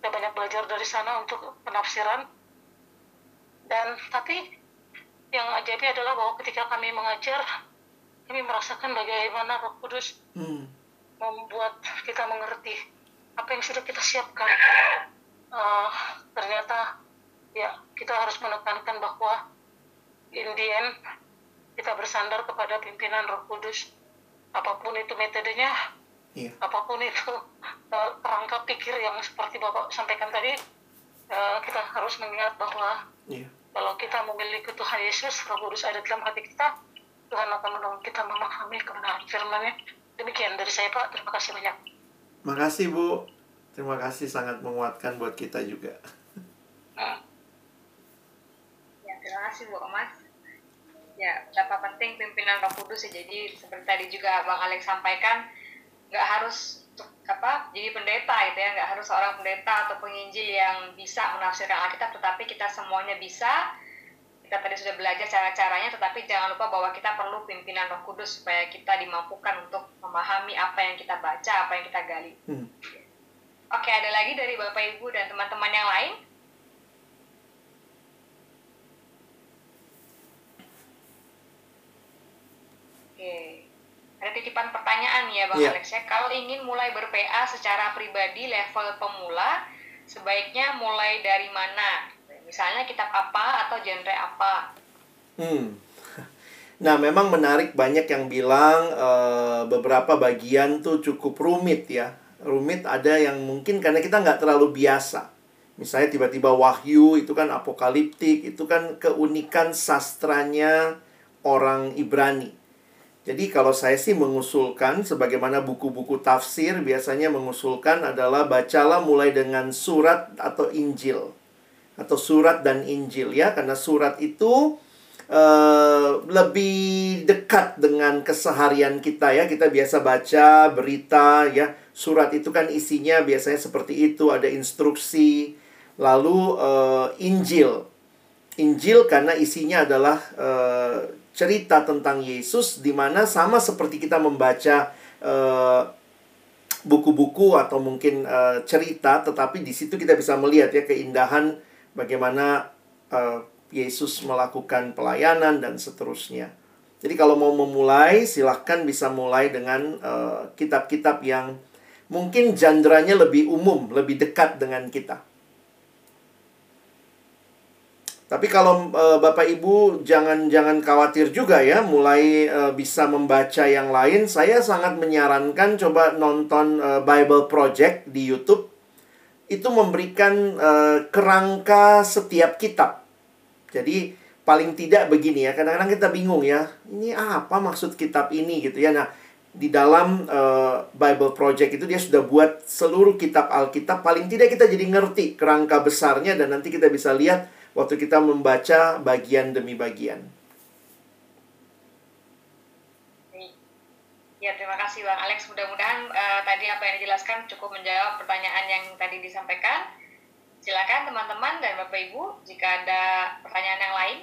saya banyak belajar dari sana untuk penafsiran. Dan tapi yang ajaib adalah bahwa ketika kami mengajar kami merasakan bagaimana Roh Kudus Hmm. membuat kita mengerti apa yang sudah kita siapkan Uh, ternyata ya kita harus menekankan bahwa in the end kita bersandar kepada pimpinan Roh Kudus apa pun itu metodenya Iya. apa pun itu uh, kerangka pikir yang seperti Bapak sampaikan tadi uh, kita harus mengingat bahwa Iya. Kalau kita memiliki Tuhan Yesus Roh Kudus ada dalam hati kita Tuhan akan menolong kita memahami kebenaran firman-Nya demikian dari saya Pak terima kasih banyak Makasih Bu. Terima kasih sangat menguatkan buat kita juga. Hmm. Ya, terima kasih Bu Mas. Ya, betapa penting pimpinan Roh Kudus ya. Jadi seperti tadi juga Bang Alex sampaikan, nggak harus apa jadi pendeta gitu ya, nggak harus seorang pendeta atau penginjil yang bisa menafsirkan Alkitab, tetapi kita semuanya bisa. Kita tadi sudah belajar cara-caranya, tetapi jangan lupa bahwa kita perlu pimpinan Roh Kudus supaya kita dimampukan untuk memahami apa yang kita baca, apa yang kita gali. Hmm. Oke, ada lagi dari Bapak Ibu dan teman-teman yang lain? Oke. Ada titipan pertanyaan ya Bang Iya. Alex ya. Kalau ingin mulai ber-PA secara pribadi level pemula, sebaiknya mulai dari mana? Misalnya kitab apa atau genre apa? Hmm. Nah, memang menarik banyak yang bilang eh, beberapa bagian tuh cukup rumit ya. Rumit ada yang mungkin karena kita nggak terlalu biasa. Misalnya tiba-tiba wahyu itu kan apokaliptik, itu kan keunikan sastranya orang Ibrani. Jadi kalau saya sih mengusulkan sebagaimana buku-buku tafsir biasanya mengusulkan adalah bacalah mulai dengan surat atau Injil. Atau surat dan Injil ya karena surat itu eh, lebih dekat dengan keseharian kita ya. Kita biasa baca berita ya. Surat itu kan isinya biasanya seperti itu ada instruksi. Lalu eh, Injil. Injil karena isinya adalah eh, cerita tentang Yesus di mana sama seperti kita membaca eh, buku-buku atau mungkin eh, cerita tetapi di situ kita bisa melihat ya keindahan bagaimana eh, Yesus melakukan pelayanan dan seterusnya. Jadi kalau mau memulai silahkan bisa mulai dengan kitab-kitab yang mungkin jandranya lebih umum, lebih dekat dengan kita. Tapi kalau eh, Bapak Ibu jangan jangan khawatir juga ya, mulai eh, bisa membaca yang lain. Saya sangat menyarankan coba nonton eh, Bible Project di YouTube. Itu memberikan eh, kerangka setiap kitab. Jadi paling tidak begini ya, kadang-kadang kita bingung ya, ini apa maksud kitab ini gitu ya. Nah, di dalam eh, Bible Project itu dia sudah buat seluruh kitab Alkitab paling tidak kita jadi ngerti kerangka besarnya dan nanti kita bisa lihat waktu kita membaca bagian demi bagian. Ya, terima kasih Bang Alex. Mudah-mudahan eh, tadi apa yang dijelaskan cukup menjawab pertanyaan yang tadi disampaikan. Silakan teman-teman dan Bapak Ibu, jika ada pertanyaan yang lain,